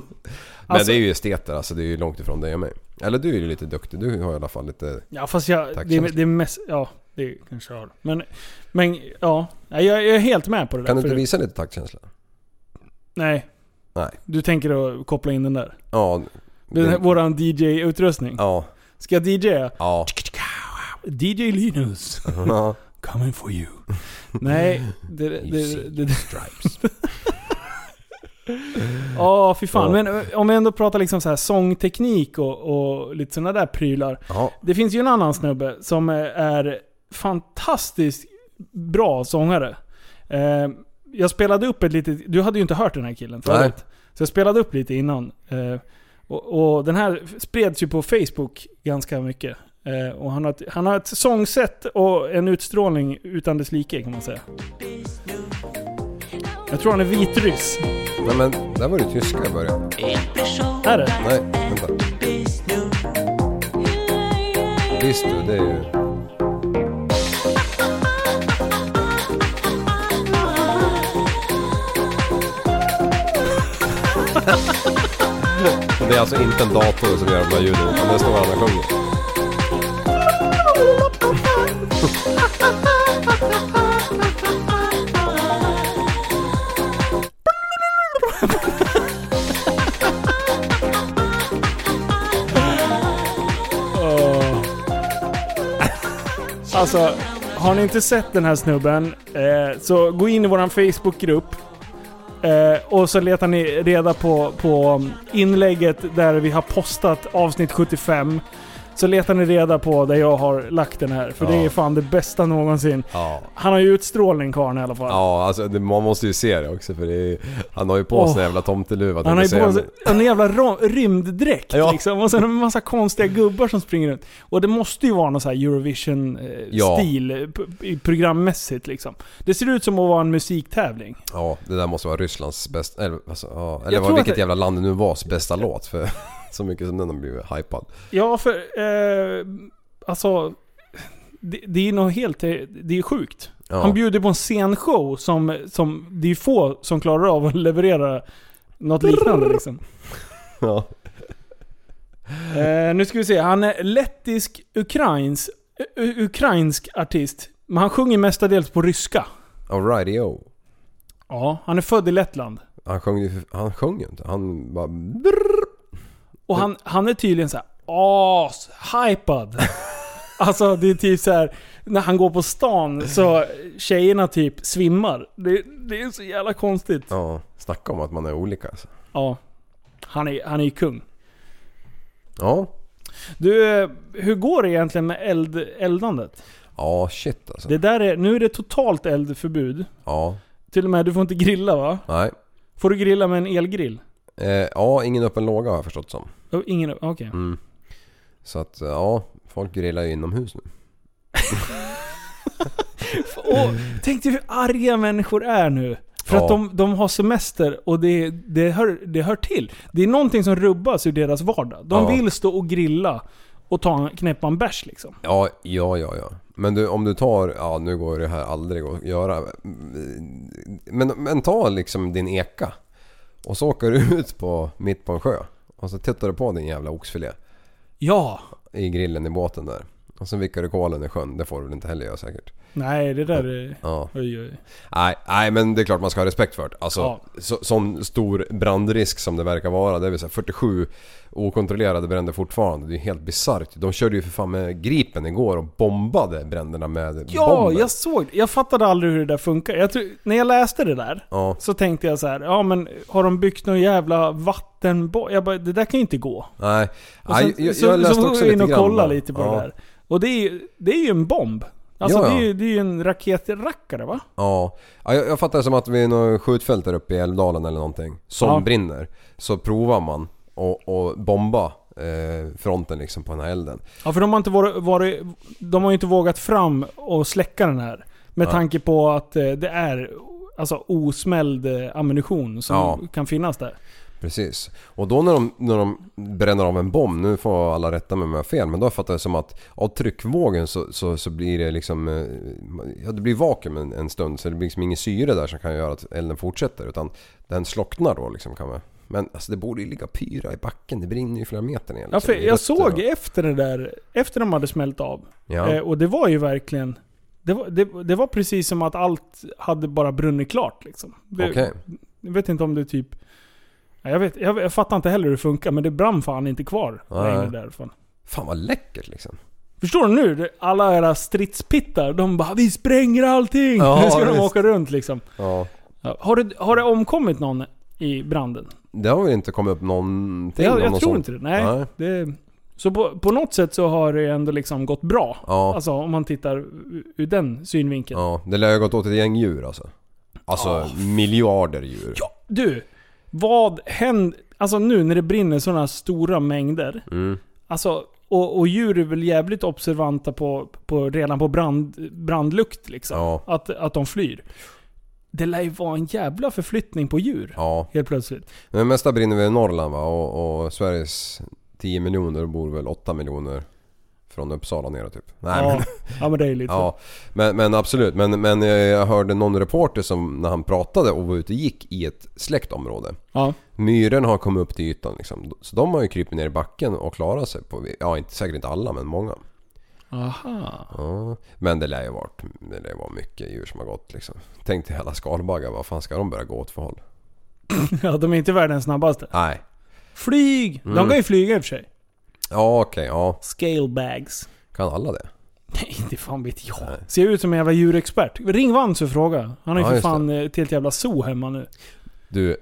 Men Alltså- det är ju esteter alltså, det är ju långt ifrån dig och mig. Eller du är ju lite duktig, du har i alla fall lite... Ja fast jag, det, är- det är mest, ja det kanske jag har. Men, men ja. Jag, jag är helt med på det där. Kan du inte visa lite taktkänsla? Nej. Nej. Du tänker att koppla in den där? Ja. Den det- våran DJ-utrustning? Ja. Ska jag DJa? Ja. DJ Linus, Ja. [LAUGHS] coming for you. Nej, det... det, det, det Stripes. [LAUGHS] Ja, fy fan. Ja. Men eh, om vi ändå pratar liksom så här sångteknik och, och lite sådana där prylar. Ja. Det finns ju en annan snubbe som eh, är fantastiskt bra sångare. Eh, jag spelade upp ett litet... Du hade ju inte hört den här killen förut. Så jag spelade upp lite innan. Eh, och, och den här spreds ju på Facebook ganska mycket. Eh, och han har, ett, han har ett sångsätt och en utstrålning utan dess like kan man säga. Jag tror han är vitryss. Nej men, där var det tyska i början. Är det? Nej, vänta. Visst det är ju... Det är alltså inte en dator som gör de här ljuden utan det står han och sjunger. Alltså, har ni inte sett den här snubben, eh, så gå in i våran Facebookgrupp. Eh, och så letar ni reda på, på inlägget där vi har postat avsnitt 75. Så letar ni reda på där jag har lagt den här. För det Ja. är fan det bästa någonsin. Ja. Han har ju utstrålning karln i alla fall. Ja, alltså det, man måste ju se det också för det är, Han har ju på sig en jävla tomteluva. Han har ju på sig en jävla rymddräkt Ja. liksom. Och sen en massa konstiga gubbar som springer runt. Och det måste ju vara någon sån här. Eurovision-stil eh, programmässigt liksom. Det ser ut som att vara en musiktävling. Ja, det där måste vara Rysslands bästa... Eller, alltså, eller vilket det- jävla land det nu var bästa låt för så mycket som den har blivit hypad. Ja, för... Eh, alltså... Det, det är nog helt... eh, Det är sjukt. Ja. Han bjuder på en scenshow som, som... Det är få som klarar av att leverera något liknande liksom. [LAUGHS] Ja. Eh, nu ska vi se. Han är lettisk ukrains, u- ukrainsk artist. Men han sjunger mestadels på ryska. Alrighty-o. Ja, han är född i Lettland. Han sjöng ju han sjöng inte. Han bara... Och han, han är tydligen så här as-hypad. [LAUGHS] alltså det är typ så här när han går på stan så tjejerna typ svimmar. Det, det är så jävla konstigt. Ja, snacka om att man är olika alltså. Ja. Han är, han är ju kung. Ja. Du, eh, hur går det egentligen med eld, eldandet? Ja, shit alltså. Det där är, nu är det totalt eldförbud. Ja. Till och med, du får inte grilla va? Nej. Får du grilla med en elgrill? Eh, ja, ingen öppen låga har jag förstått som. Oh, ingen, okej. Mm. Så att, ja. Folk grillar ju inomhus nu. [LAUGHS] Och tänk dig hur arga människor är nu. För Ja. att de, de har semester och det, det, hör, det hör till. Det är någonting som rubbas ur deras vardag. De Ja. vill stå och grilla och ta knäppa en bärs liksom. Ja, ja, ja, ja. Men du, om du tar, ja nu går det här aldrig att göra. Men, men ta liksom din eka. Och så åker du ut på, mitt på en sjö. Och så tittar du på din jävla oxfilé. Ja! I grillen i båten där. Och så vickar du kolen i sjön. Det får du väl inte heller göra säkert. Nej, det där är... Ja. Oj, oj. Nej, nej men det är klart man ska ha respekt för det. Alltså, Ja. så, sån stor brandrisk som det verkar vara. Det så här 47 okontrollerade bränder fortfarande. Det är helt bisarrt. De körde ju för fan med Gripen igår och bombade bränderna med Ja, bomber. jag såg. Jag fattade aldrig hur det där funkar. Jag tror, när jag läste det där Ja. så tänkte jag så här, ja men har de byggt någon jävla vattenbo... Jag bara, det där kan ju inte gå. Nej, sen, Nej jag, så, jag läste så också går jag in lite och grann. kolla lite på ja. det där. Och det är, det är ju en bomb. Alltså Ja, ja. Det, är ju, det är ju en raketrackare va? Ja, ja jag, jag fattar det som att vid något skjutfält där uppe i Älvdalen eller någonting som Ja. brinner. Så provar man och, och bomba eh, fronten liksom på den här elden. Ja, för de har, inte varit, varit, de har ju inte vågat fram och släcka den här. Med Ja. tanke på att eh, det är alltså, osmälld eh, ammunition som Ja. kan finnas där. Precis. Och då när de, när de bränner av en bomb, nu får alla rätta mig om jag har fel, men då fattar jag som att av tryckvågen så, så, så blir det liksom... eh, Ja, det blir vakuum en, en stund så det blir liksom ingen syre där som kan göra att elden fortsätter utan den slocknar då liksom kan man... Men alltså det borde ju ligga pyra i backen, det brinner ju flera meter ner. Ja, liksom, för i jag såg och- efter det där, efter de hade smält av. Ja. Eh, och det var ju verkligen... Det var, det, det var precis som att allt hade bara brunnit klart liksom. Okej. Jag vet inte om det typ... Ja, Jag, vet, jag, jag fattar inte heller hur det funkar, men det brann fan inte kvar Nej. längre därifrån. Fan vad läckert liksom. Förstår du nu? Alla era stridspittar, de bara 'Vi spränger allting!' Ja, [LAUGHS] nu ska de visst. åka runt liksom. Ja. Har, det, har det omkommit någon i branden? Det har väl inte kommit upp någonting Jag, om jag något tror sånt? inte det. Nej. Nej. Det, så på, på något sätt så har det ändå liksom gått bra. Ja. Alltså om man tittar ur- ur den synvinkeln. Ja, det lär ju ha gått åt ett gäng djur alltså. Alltså miljarder djur. Ja, du! Vad händer... Alltså nu när det brinner sådana stora mängder. Mm. Alltså, och, och djur är väl jävligt observanta på, på redan på brand, brandlukt liksom. Ja. Att, att de flyr. Det lär ju vara en jävla förflyttning på djur. Ja. Helt plötsligt. Men det mesta brinner väl i Norrland va? Och, och Sveriges 10 miljoner bor väl 8 miljoner från Uppsala ner typ. Nej ja. men, ja men det är lite ja. men, men absolut. Men, men jag hörde någon reporter som när han pratade och var ute och gick i ett släckt område. Ja. Myrorna har kommit upp till ytan liksom. Så de har ju krypit ner i backen och klarat sig på, ja inte, säkert inte alla men många. Aha. Ja, men det lär ju varit, det lär vara mycket djur som har gått liksom. Tänk dig alla skalbaggar, vad fan ska de börja gå åt för håll? [LAUGHS] Ja, de är inte världens snabbaste. Nej. Flyg! De Mm. kan ju flyga i och för sig. Ja okej, ja. Scalebags. Kan alla det? Nej, inte fan vet jag. Nej. Ser ut som en jävla djurexpert. Ring Vans och fråga. Han har ju Ja, för just fan eh, ett helt jävla zoo hemma nu. Du,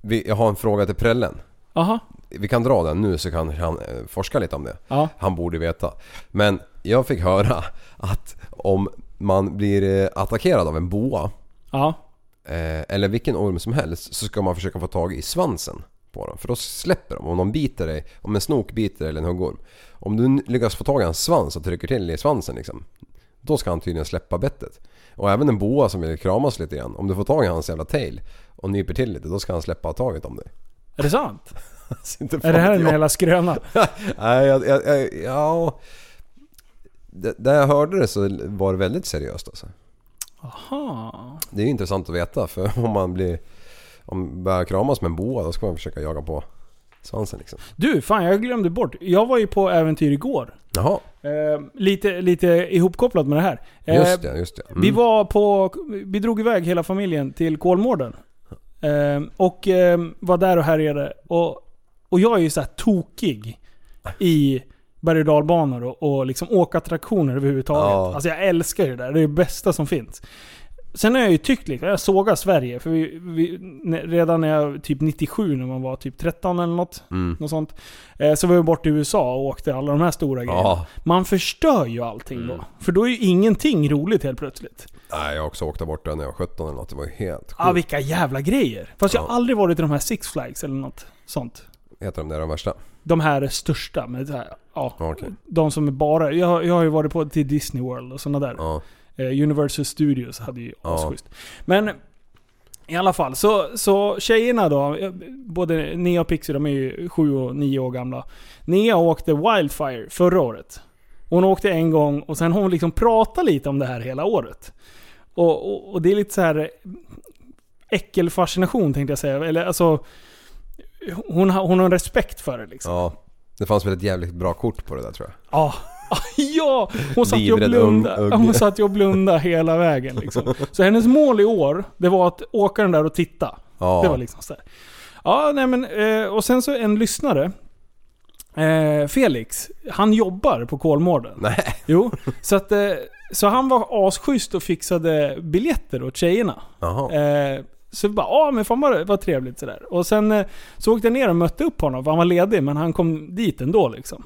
vi, jag har en fråga till prällen. Aha. Vi kan dra den nu så kan han eh, forska lite om det. Ja. Han borde veta. Men jag fick höra att om man blir eh, attackerad av en boa Ja. eh, eller vilken orm som helst så ska man försöka få tag i svansen på dem. För då släpper de. Om de biter dig, om en snok biter dig eller en huggorm. Om du lyckas få tag i hans svans och trycker till i svansen liksom. Då ska han tydligen släppa bettet. Och även en boa som vill kramas lite grann. Om du får tag i hans jävla tail och nyper till lite, då ska han släppa taget om dig. Är det sant? [LAUGHS] Alltså, Är det här en jävla skröna? [LAUGHS] Nej, jag, jag, jag, ja... Där jag hörde det så var det väldigt seriöst alltså. Aha. Det är ju intressant att veta för [LAUGHS] om man blir... Om man börjar kramas med en boa då ska man försöka jaga på svansen liksom. Du, fan jag glömde bort. Jag var ju på äventyr igår. Jaha, Eh, lite, lite ihopkopplat med det här. Eh, just det, just det. Mm. Vi var på... Vi drog iväg hela familjen till Kolmården. Eh, och eh, var där och härjade. Och, och jag är ju så här tokig i berg och dalbanor och, och liksom åkattraktioner överhuvudtaget. Ja. Alltså jag älskar ju det där. Det är det bästa som finns. Sen har jag ju tyckt liksom, jag sågar Sverige. För vi, vi, redan när jag, typ 97 när man var typ 13 eller något. Mm. Något sånt. Eh, så var vi bort i USA och åkte alla de här stora grejerna. Ja. Man förstör ju allting Mm. då. För då är ju ingenting roligt helt plötsligt. Nej, jag har också åkt där borta när jag var 17 eller något. Det var ju helt sjukt. Ah, vilka jävla grejer. Fast jag Ja. har aldrig varit i de här Six Flags eller något sånt. Heter de det de värsta? De här är största. Med här, ja, Ja, okej. De som är bara... Jag, har- jag har ju varit på till Disney World och sådana där. Ja. Eh, Universal Studios hade ju Ja. asschysst. Men i alla fall, så, så tjejerna då, eh, både Nea och Pixie, de är ju sju och nio år gamla. Nea åkte Wildfire förra året. Hon åkte en gång och sen har hon liksom pratat lite om det här hela året. Och, och, och det är lite så här eh, äckelfascination tänkte jag säga. Eller alltså... Hon har, hon har en respekt för det liksom. ja. Det fanns väl ett jävligt bra kort på det där tror jag. Ja. [LAUGHS] ja! Hon satt ju och blundade. Hon satt och blundade hela vägen liksom. Så hennes mål i år, det var att åka den där och titta. Ja. Det var liksom så här. Ja, nej men, eh, och sen så en lyssnare. Eh, Felix, han jobbar på Kolmården. Nej. Jo, så att... Eh, så han var asschysst och fixade biljetter åt tjejerna. Eh, så vi bara, ja men fan vad, vad trevligt sådär. Och sen eh, så åkte jag ner och mötte upp honom, för han var ledig, men han kom dit ändå liksom.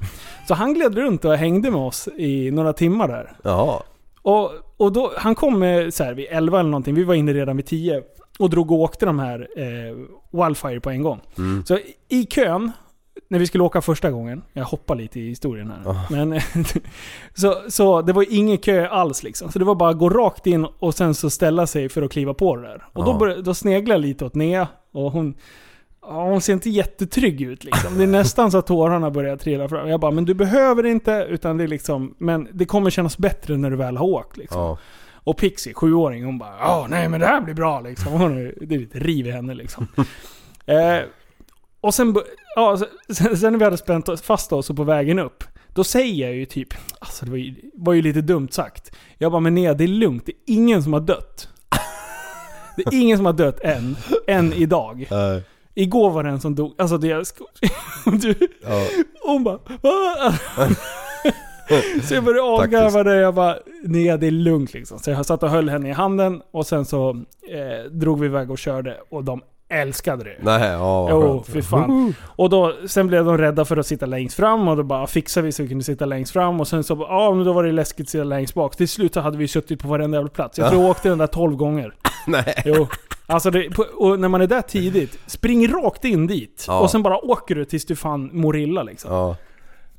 Så han gled runt och hängde med oss i några timmar där. Jaha. Och, och då, han kom eh, så här vid 11 eller någonting, vi var inne redan vid 10. Och drog och åkte de här eh, Wildfire på en gång. Mm. Så i kön när vi skulle åka första gången, jag hoppar lite i historien här. Men, [LAUGHS] så, så det var ingen kö alls liksom. Så det var bara att gå rakt in och sen så ställa sig för att kliva på det där. Och då, Ja. började, då sneglade jag lite åt Nea och hon, hon ser inte jättetrygg ut liksom. Det är nästan så att tårarna börjar trilla fram. Jag bara, men du behöver inte, utan det är liksom, men det kommer kännas bättre när du väl har åkt liksom. Ja. Och Pixie, sjuåring, hon bara ja nej men det här blir bra liksom. Hon är, det är lite riv i henne liksom. [LAUGHS] eh, och sen, ja, sen, sen när vi hade spänt fast oss och på vägen upp. Då säger jag ju typ, alltså det var ju, var ju lite dumt sagt. Jag bara, men Nea det är lugnt, det är ingen som har dött. Det är ingen som har dött än, än idag. Nej. Igår var det en som dog, alltså det är... [LAUGHS] Du, Ja. hon bara? Så jag började avgarva det, jag bara nej det är lugnt liksom. Så jag satt och höll henne i handen och sen så eh, drog vi iväg och körde och de älskade det. Nej, ja vad Jo, skönt. fy fan. Och då, sen blev de rädda för att sitta längst fram och då bara fixade vi så vi kunde sitta längst fram och sen så, ja men då var det läskigt att sitta längst bak. Till slut så hade vi suttit på varenda jävla plats. Jag tror jag åkte den där 12 gånger. [LAUGHS] Nej. Jo. Alltså det, på- och när man är där tidigt, spring rakt in dit. Ja. Och sen bara åker du tills du fan mår illa liksom. Ja.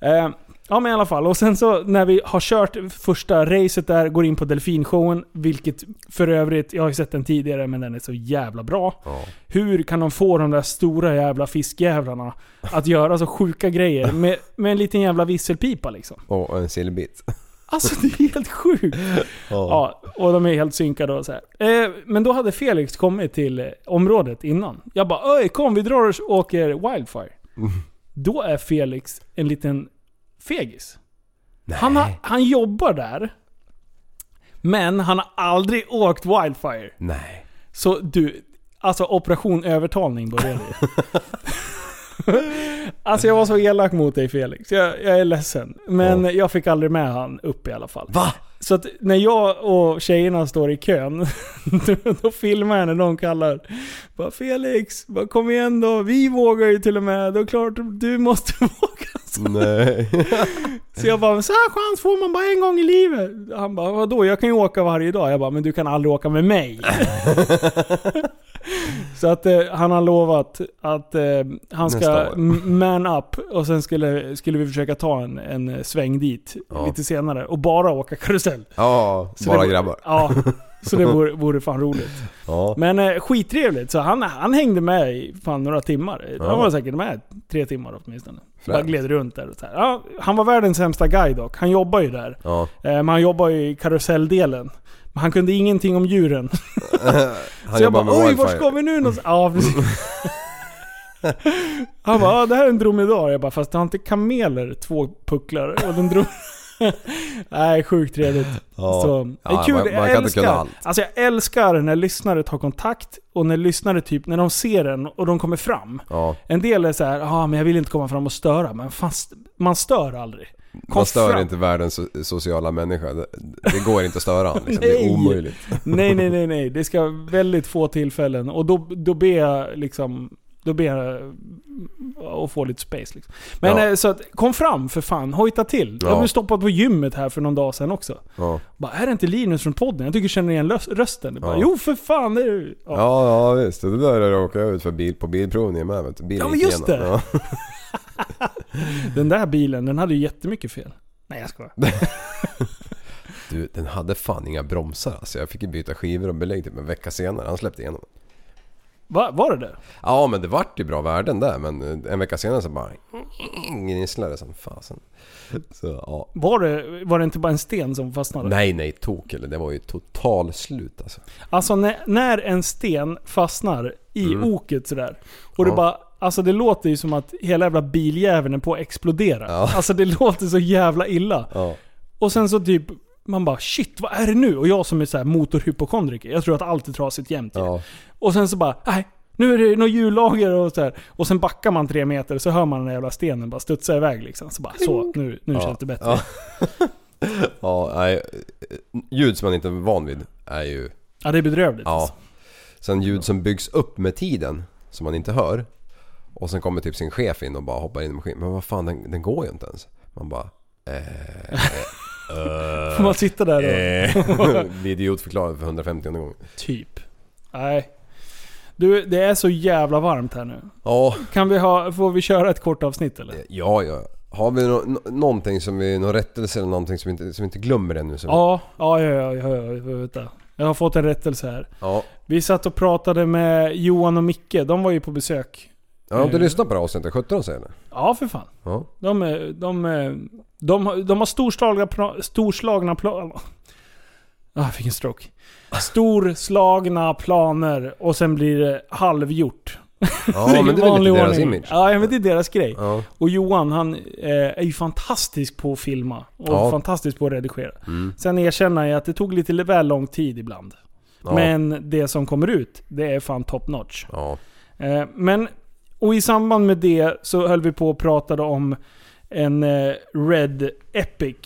Eh, ja men i alla fall. Och sen så när vi har kört första racet där, går in på delfinshowen. Vilket för övrigt, jag har ju sett den tidigare men den är så jävla bra. Ja. Hur kan de få de där stora jävla fiskjävlarna att göra så sjuka grejer med, med en liten jävla visselpipa liksom? Och en sillbit. Alltså det är helt sjukt. [LAUGHS] Ja, och de är helt synkade och så. Eh, men då hade Felix kommit till eh, området innan. Jag bara Öj, kom vi drar och åker Wildfire. Då är Felix en liten fegis. Han, har, han jobbar där. Men han har aldrig åkt Wildfire. Nej. Så du, alltså operation övertalning började ju. [LAUGHS] Alltså jag var så elak mot dig Felix. Jag, jag är ledsen. Men jag fick aldrig med han upp i alla fall. Va? Så att när jag och tjejerna står i kön, [LAUGHS] då, filmar jag när de kallar. Bara Felix, bara, kom igen då. Vi vågar ju till och med. Då är klart du måste [LAUGHS] våga. Så, [LAUGHS] Nej. [LAUGHS] så jag bara, så här chans får man bara en gång i livet. Han bara, vadå? Jag kan ju åka varje dag. Jag bara, men du kan aldrig åka med mig. [LAUGHS] Så att eh, han har lovat att eh, han ska man up och sen skulle, skulle vi försöka ta en, en sväng dit Ja. lite senare och bara åka karusell. Ja, Så bara det, grabbar. Ja, så det vore, vore fan roligt. [LAUGHS] Ja. Men eh, skittrevligt, så han, han hängde med i fan några timmar. Ja. Han var säkert med tre timmar åtminstone. Bara Fränt. gled runt där och så. Ja, Han var världens sämsta guide dock. Han jobbar ju där. Ja. Eh, Men han jobbar ju i karuselldelen. Men han kunde ingenting om djuren. [LAUGHS] [LAUGHS] Så jag bara oj, vart ska vi nu någonstans? Ja. Han bara, ja, det här är en dromedar. Jag bara, fast det har inte kameler två pucklar? Och den drog... [LAUGHS] Nej, sjukt trevligt. Ja. Så, det Ja, är kul. man- man jag älskar. Alltså jag älskar när lyssnare tar kontakt och när lyssnare typ, när de ser en och de kommer fram. Ja. En del är så här, ja men jag vill inte komma fram och störa. Men fast, man stör aldrig. Kom Man stör fram. inte världens so- sociala människa. Det, går inte att störa han, liksom. Det är [LAUGHS] omöjligt. Nej, nej, [LAUGHS] nej, nej. Det ska väldigt få tillfällen. Och då, då ber jag liksom... Då ber jag att få lite space liksom. Men Ja. eh, så att, kom fram för fan. Hojta till. Jag Ja. blev stoppad på gymmet här för någon dag sedan också. Ja. Bara, är det inte Linus från podden? Jag tycker jag känner igen rösten. Jag Bara, jo för fan, det är du. Ja. Ja, ja visst. Det där råkade jag ut för bil, på bilprovningen med. Vet du. Ja, men just det. [LAUGHS] Den där bilen, den hade ju jättemycket fel. Nej jag skojar. [LAUGHS] Du, den hade fan inga bromsar alltså. Jag fick ju byta skivor och belägg typ en vecka senare. Han släppte igenom. Va, var det det? Ja men det vart ju bra värden där men eh, en vecka senare så bara gnisslade det som fasen. Så ja. Var det, var det inte bara en sten som fastnade? Nej nej tok eller det var ju total slut alltså. Alltså när, när en sten fastnar i oket sådär. Och det Mm. Ja. bara... Alltså det låter ju som att hela jävla biljäveln är på att explodera. Ja. Alltså det låter så jävla illa. Ja. Och sen så typ... Man bara shit, vad är det nu? Och jag som är så här motorhypokondriker, jag tror att allt är trasigt jämt. Ja. Och sen så bara, nej. Nu är det något hjullager och så här. Och sen backar man tre meter så hör man den där jävla stenen bara studsa iväg liksom. Så bara, så, nu, nu Ja. känns det bättre. Ja. ja nej. Ljud som man inte är van vid är ju... Ja, det är bedrövligt. alltså. Ja. Sen ljud som byggs upp med tiden som man inte hör. Och sen kommer typ sin chef in och bara hoppar in i maskinen. Men vad fan den, den går ju inte ens. Man bara... [LAUGHS] Får man sitta där och... Eh, [LAUGHS] idiotförklarad för 150 gång. Typ. Nej. Du, det är så jävla varmt här nu. Ja, Kan vi ha, får vi köra ett kort avsnitt eller? ja, ja. Har vi nå- någonting som vi, någon rättelse eller någonting som vi inte, som vi inte glömmer ännu? Som, Ja, ja, ja, ja, ja, ja, ja vänta. Jag har fått en rättelse här. ja. Vi satt och pratade med Johan och Micke, de var ju på besök. Jag har inte lyssnat på det avsnittet, 17 säger det. Ja, för fan. Ja. De, de, de, har- de har storslagna, storslagna planer. Ah, jag fick en stroke. Storslagna planer och sen blir det halvgjort. Ja, [LAUGHS] men det är väl lite deras image. Ja, men det är deras grej. Ja. Och Johan han eh, är ju fantastisk på att filma. Och Ja. fantastisk på att redigera. Mm. Sen erkänner jag att det tog lite väl lång tid ibland. Ja. Men det som kommer ut, det är fan top notch. Ja. Eh, men, och i samband med det så höll vi på och pratade om en eh, Red Epic.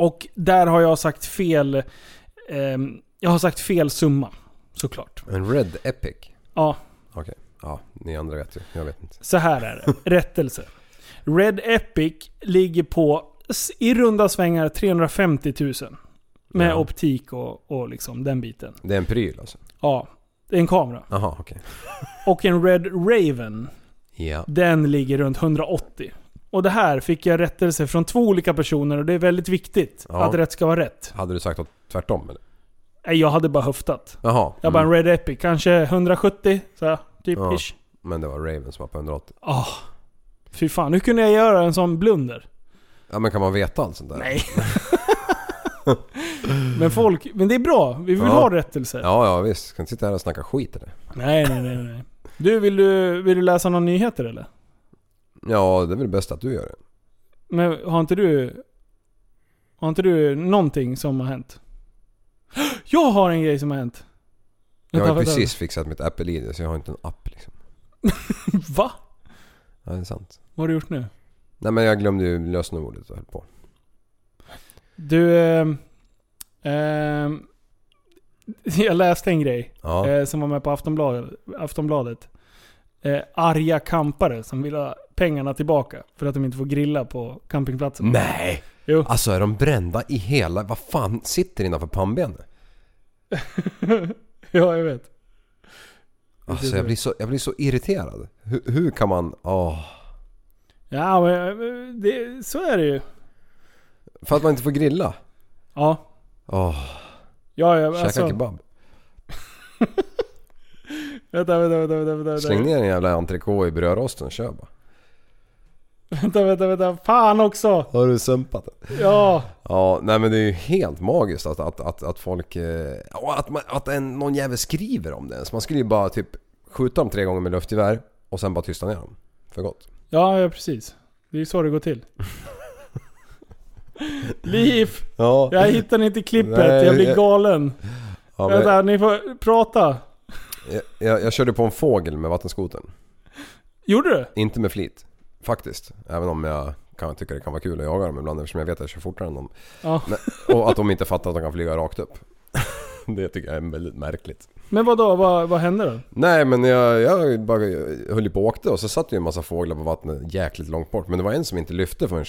Och där har jag sagt fel... ehm, jag har sagt fel summa. Såklart. En Red Epic. Ja, Okej. Ja, ni andra vet ju. Jag vet inte. så här är det. Rättelse. Red Epic ligger på i runda svängar 350 000. Med Ja. optik och, och liksom den biten. Det är en pryl alltså? Ja, det är en kamera. Jaha, okej. Och en Red Raven, Ja. den ligger runt 180. Och det här fick jag rättelse från två olika personer och det är väldigt viktigt Ja. att rätt ska vara rätt. Hade du sagt något tvärtom eller? Nej, jag hade bara höftat. Jaha. Jag bara mm. en Red Epic, kanske 170, så typ Ja. ish. Men det var Raven som var på 180. Ah, fy fan, hur kunde jag göra en sån blunder? Ja men kan man veta allt sånt där? Nej. men folk, men det är bra. Vi vill Ja. ha rättelse. Ja, ja visst. Ska inte sitta här och snacka skit eller? Nej, nej, nej, nej. Du, vill du, vill du läsa några nyheter eller? Ja, det är väl bäst att du gör det. Men har inte du... Har inte du någonting som har hänt? Jag har en grej som har hänt. Jag har ju precis fixat mitt Apple-id så jag har inte en app liksom. [LAUGHS] Va? Ja, det är sant. Vad har du gjort nu? Nej men jag glömde ju lösenordet och höll på. Du... ehm, ehm, [LAUGHS] jag läste en grej Ja. eh, som var med på Aftonbladet. Aftonbladet. Eh, arga kampare som vill ha pengarna tillbaka för att de inte får grilla på campingplatsen. Nej! Jo. Alltså är de brända i hela... Vad fan sitter innanför pannbenet? [LAUGHS] ja, jag vet. Alltså jag blir så, jag blir så irriterad. Hur, hur kan man... Åh. Ja, men eh, det, så är det ju. För att man inte får grilla? Ja. Åh, Ja, ja käka alltså, kebab. [LAUGHS] Vänta, vänta, vänta, vänta, vänta. Släng ner en jävla entrecote i brödrosten och kör bara. Vänta, vänta, vänta. Fan också! Har du sumpat det? Ja. Ja, nej men det är ju helt magiskt att, att, att, att folk... eh, och att, man, att en, någon jävel skriver om det. Så man skulle ju bara typ skjuta dem tre gånger med luftgevär och sen bara tysta ner dem. För gott. Ja, ja precis. Det är ju så det går till. [LAUGHS] Liv! Ja. Jag hittar inte klippet, Nej, jag blir galen. ja men, Vänta, ni får prata. Jag, jag, jag körde på en fågel med vattenskoten. Gjorde du? Inte med flit. Faktiskt. Även om jag kan tycka det kan vara kul att jaga dem ibland eftersom jag vet att jag kör fortare än dem. Ja. Men, och att de inte fattar att de kan flyga rakt upp. [LAUGHS] Det tycker jag är väldigt märkligt. Men vad då? Vad, vad hände då? Nej men jag, jag bara höll på och åkte och så satt ju en massa fåglar på vattnet jäkligt långt bort. Men det var en som inte lyfte förrän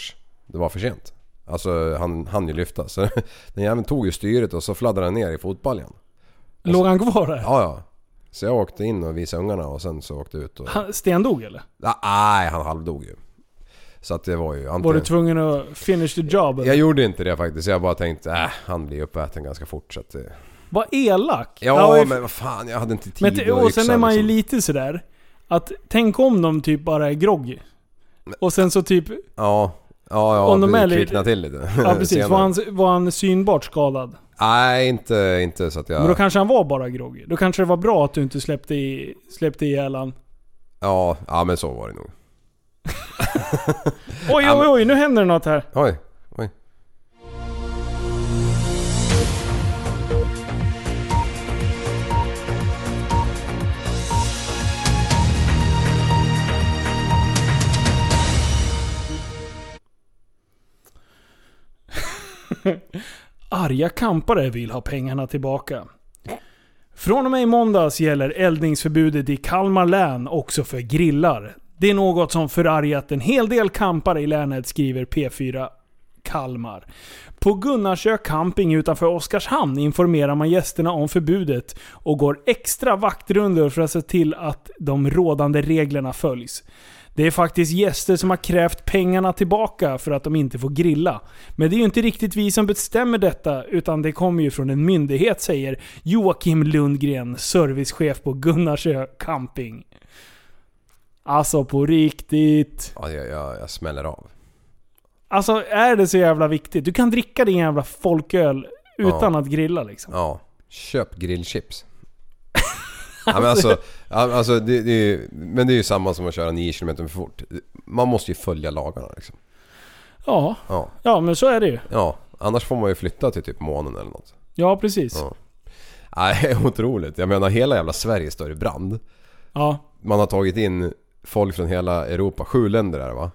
det var för sent. Alltså han hann ju lyfta. Så [LAUGHS] den jäveln tog ju styret och så fladdrade den ner i fotbaljan. Låg han kvar där? Ja ja. Så jag åkte in och visade ungarna och sen så åkte jag ut och... Han stendog eller? Ah, Nej, han halvdog ju. Så att det var ju Var antingen... du tvungen att finish the job? Eller? Jag gjorde inte det faktiskt. Jag bara tänkte, äh, han blir uppäten ganska fort så att det... Vad elak! Ja, och- men vad fan, jag hade inte tid men att och sen yxa, är man ju liksom. lite sådär. Att tänk om de typ bara är groggy. Och sen så typ, Ja, ja, ja. Om de det är lite- till lite. ja [LAUGHS] precis, var han, var han synbart skadad? Nej, inte, inte så att jag... Men då kanske han var bara groggy. Då kanske det var bra att du inte släppte i, släppte ihjäl han. Ja, ja men så var det nog. [LAUGHS] Oj, oj, oj, nu händer det något här. Oj, [LAUGHS] Arga kampare vill ha pengarna tillbaka. Från och med i måndags gäller eldningsförbudet i Kalmar län också för grillar. Det är något som förargat en hel del kampare i länet, skriver P4 Kalmar. På Gunnarsö camping utanför Oskarshamn informerar man gästerna om förbudet och går extra vaktrundor för att se till att de rådande reglerna följs. Det är faktiskt gäster som har krävt pengarna tillbaka för att de inte får grilla. Men det är ju inte riktigt vi som bestämmer detta, utan det kommer ju från en myndighet, säger Joakim Lundgren, servicechef på Gunnarsö camping. Alltså på riktigt. Ja, jag, jag, jag smäller av. Alltså är det så jävla viktigt? Du kan dricka din jävla folköl utan Ja. att grilla liksom. Ja, köp grillchips. Ja, men alltså, ja, alltså det, det är, men det är ju samma som att köra 9 km för fort. Man måste ju följa lagarna liksom. Ja, Ja, ja men så är det ju. ja. Annars får man ju flytta till typ månen eller något. Ja, precis. Ja. Nej, [LAUGHS] otroligt. Jag menar hela jävla Sverige står i brand. Ja, Man har tagit in folk från hela Europa, sju länder är det va?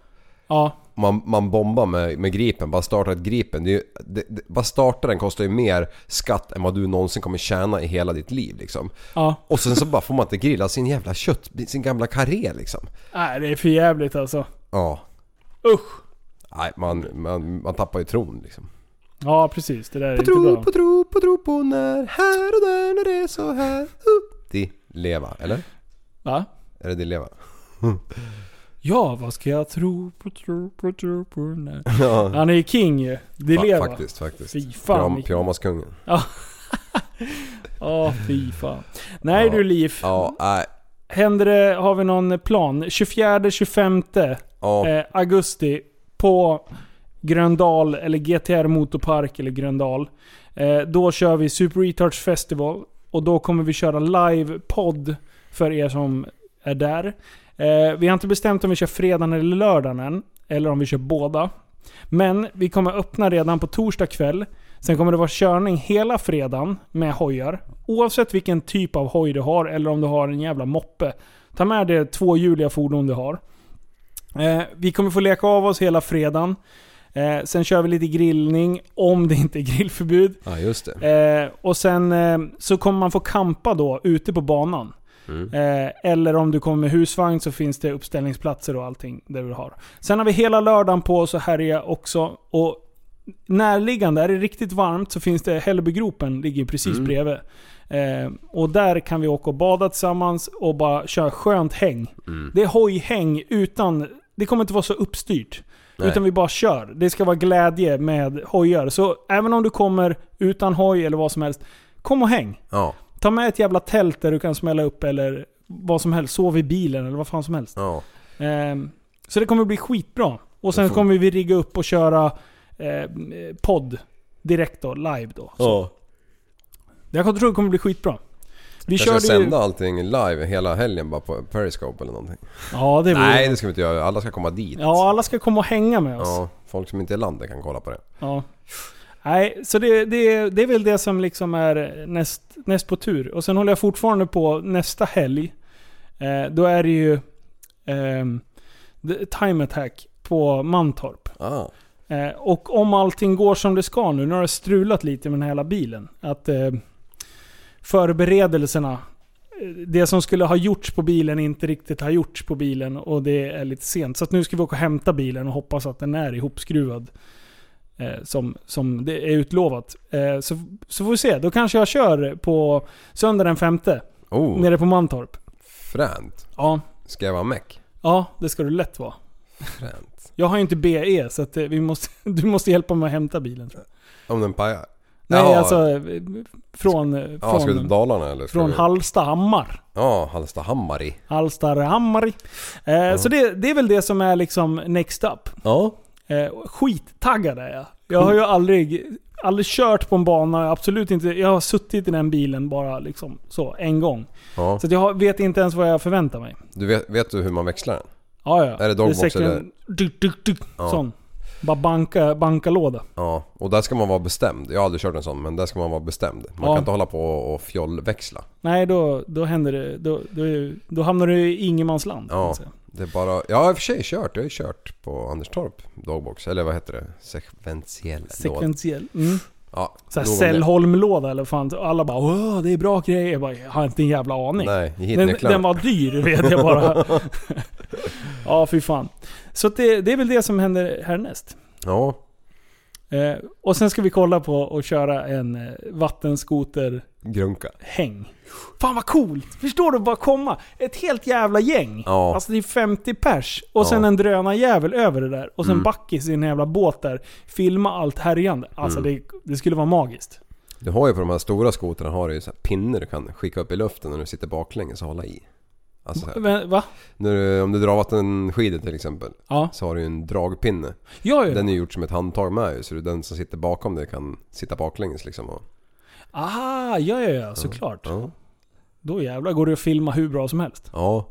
ja, Man, man bombar med, med Gripen, bara starta ett Gripen. Det ju, det, det, bara starta den kostar ju mer skatt än vad du någonsin kommer tjäna i hela ditt liv liksom. ja. Och sen så bara får man inte grilla sin jävla kött, sin gamla karré liksom. Nej, det är för jävligt alltså. Ja. Usch! Nej, man, man, man tappar ju tron liksom. Ja, precis. Det där är På inte tro, bra. på tro, på tro på när, här och där när det är så här. Uh. Di leva, eller? Va? Är det Di leva? [LAUGHS] Ja, vad ska jag tro på, tro på, tro på när... [LAUGHS] Ja, Han är ju king ju. Det fa- faktiskt, faktiskt. Fy fan, Pyjam, pyjamaskungen. [LAUGHS] Ja, fy fan. Nej Ja. du Liv. Ja, nej. Händer det, har vi någon plan? 24-25 Ja, eh, augusti på Gröndal, eller GTR Motorpark, eller Gröndal. Eh, då kör vi Super Retards Festival. Och då kommer vi köra live-podd för er som är där. Eh, vi har inte bestämt om vi kör fredagen eller lördagen än. Eller om vi kör båda. Men vi kommer öppna redan på torsdag kväll. Sen kommer det vara körning hela fredagen med hojar. Oavsett vilken typ av hoj du har eller om du har en jävla moppe. Ta med det tvåhjuliga fordon du har. Eh, vi kommer få leka av oss hela fredagen. Eh, sen kör vi lite grillning, om det inte är grillförbud. ja just det. Eh, och sen eh, så kommer man få kampa då ute på banan. Mm. Eh, eller om du kommer med husvagn så finns det uppställningsplatser och allting där du har. Sen har vi hela lördagen på oss att härja också. Och närliggande, är det riktigt varmt så finns det Hällbygropen, ligger precis Mm. bredvid. Eh, och där kan vi åka och bada tillsammans och bara köra skönt häng. Mm. Det är hojhäng utan... Det kommer inte vara så uppstyrt. Nej. Utan vi bara kör. Det ska vara glädje med hojar. Så även om du kommer utan hoj eller vad som helst, kom och häng. Ja, Ta med ett jävla tält där du kan smälla upp eller vad som helst. Sov i bilen eller vad fan som helst. ja. Ehm, så det kommer bli skitbra. Och sen kommer vi rigga upp och köra eh, podd direkt då, live då. Så. ja. Jag tror det kommer bli skitbra. Vi Kanske ska körde ju... sända allting live hela helgen bara på Periscope eller någonting. Ja, det Nej det ska vi inte göra, alla ska komma dit. Ja, alla ska komma och hänga med oss. Ja, folk som inte är i landet kan kolla på det. Ja. Nej, så det, det, det är väl det som liksom är näst, näst på tur. Och sen håller jag fortfarande på nästa helg. Eh, då är det ju the Time Attack på Mantorp. Ah. Eh, och om allting går som det ska nu, nu har det strulat lite med den här hela bilen. Att eh, förberedelserna, eh, det som skulle ha gjorts på bilen inte riktigt har gjorts på bilen och det är lite sent. Så att nu ska vi åka och hämta bilen och hoppas att den är ihopskruvad. Eh, som, som det är utlovat. Eh, så, så får vi se, då kanske jag kör på söndag den femte Oh, nere på Mantorp. fränt. Ja, Ska jag vara meck? ja, det ska du lätt vara. Fränt. Jag har ju inte BE så att eh, vi måste, [LAUGHS] du måste hjälpa mig att hämta bilen. Om den pajar? Nej, alltså eh, från, eh, Ja, ska du från, till Dalarna eller? Från du... Hallstahammar. Ja, Hallstahammar i. Hallstahammar. Eh, Så det, det är väl det som är liksom next up. Ja. Eh, skittaggad är jag. Jag har ju aldrig, aldrig kört på en bana, absolut inte. Jag har suttit i den bilen bara liksom så, en gång. ja. Så att jag vet inte ens vad jag förväntar mig. Du vet, vet du hur man växlar den? Ja, ja. Är det dogbox säkert eller- Duk, duk, duk, Ja. Sån. Bara banka, banka låda. Ja, och där ska man vara bestämd. Jag har aldrig kört en sån, men där ska man vara bestämd. Man Ja. kan inte hålla på och fjollväxla. Nej, då, då händer det. Då, då, är- då hamnar du i ingenmansland. Ja. Det är bara... Jag har i och för sig kört. Jag har ju kört på Anderstorp dogbox. Eller vad heter det? Sekventiell låda. Sekventiell. Mm. Ja. Sällholm-låda eller fan. Alla bara Åh, det är bra grejer. Jag, bara, jag har inte en jävla aning. Nej, den, den var dyr vet jag bara. [LAUGHS] [LAUGHS] ja, fy fan. Så det, det är väl det som händer härnäst. Ja. Eh, och sen ska vi kolla på och köra en eh, vattenskoterhäng. Grunka. Fan vad coolt! Förstår du? Bara komma. Ett helt jävla gäng. Ja. Alltså det är 50 pers. Och sen Ja. en drönarjävel över det där. Och sen Mm. Backis i en jävla båt där. Filma allt härjande. Alltså Mm. det, det skulle vara magiskt. Du har ju på de här stora skotrarna har du ju så här pinnar du kan skicka upp i luften när du sitter baklänges och hålla i. Alltså så här, Va? När du, om du drar vattenskidor till exempel. Ja. Så har du ju en dragpinne. Ja, ja. Den är ju gjort som ett handtag med så den som sitter bakom dig kan sitta baklänges liksom. Och, Aha, ja, ja, ja. Såklart. ja. Då jävlar går det att filma hur bra som helst. Ja.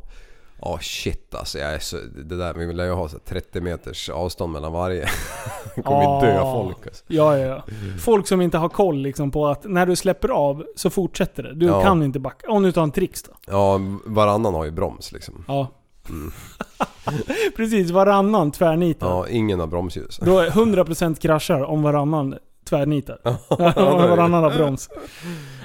Ja shit alltså. Jag är så, det där, vi vill ju ha så här 30 meters avstånd mellan varje. [LAUGHS] Kommer Ja. dö folk alltså. Ja, ja, ja. Folk som inte har koll liksom på att när du släpper av så fortsätter det. Du Ja. kan inte backa. Om du tar en tricks då. Ja, varannan har ju broms liksom. Ja. [LAUGHS] Precis, varannan tvärnitar. Ja, ingen har bromsljus. Då är 100% kraschar om varannan tvärnitar. [LAUGHS] varannan broms.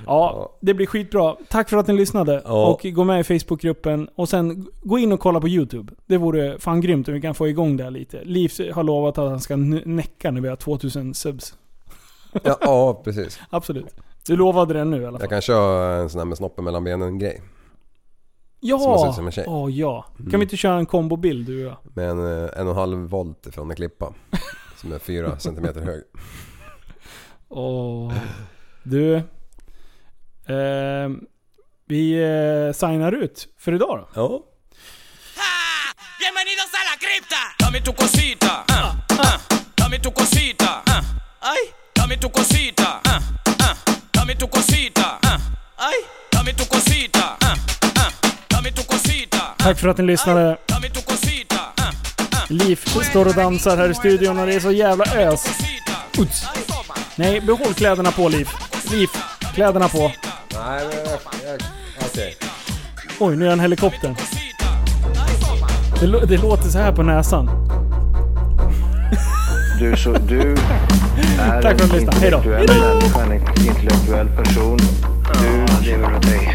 Ja, det blir skitbra. Tack för att ni lyssnade. Ja. Och gå med i Facebookgruppen. Och sen gå in och kolla på YouTube. Det vore fan grymt om vi kan få igång det här lite. Liv har lovat att han ska näcka när vi har 2000 subs. Ja, ja [LAUGHS] precis. Absolut. Du lovade det nu i alla fall. Jag kan köra en sån här med snoppen mellan benen grej. Ja! Som ser ut som en tjej. Åh ja. Kan Mm. vi inte köra en kombobild du och jag? Med en eh, en och en halv volt från en klippa. [LAUGHS] Som är fyra centimeter hög. Åh. Du. ehm, vi eh, signar ut för idag då. Ja. Bienvenidos a la cripta. Dame tu cosita. ah, ah. Dame tu cosita. Ay. Dame tu cosita. Dame tu cosita. Ay. Dame tu cosita. Dame tu cosita. Tack för att ni lyssnade. Dame tu cosita. Liv står och dansar här i studion och det är så jävla ös. Uts. Nej, behåll kläderna på Liv. Liv, kläderna på. Nej men jag... Okej. Oj, nu är han helikoptern. Det, lå- det låter så här på näsan. Du, så, du [LAUGHS] är Tack för att en du lyssnade. Hej då. intellektuell människa, en intellektuell person. Du lever av dig.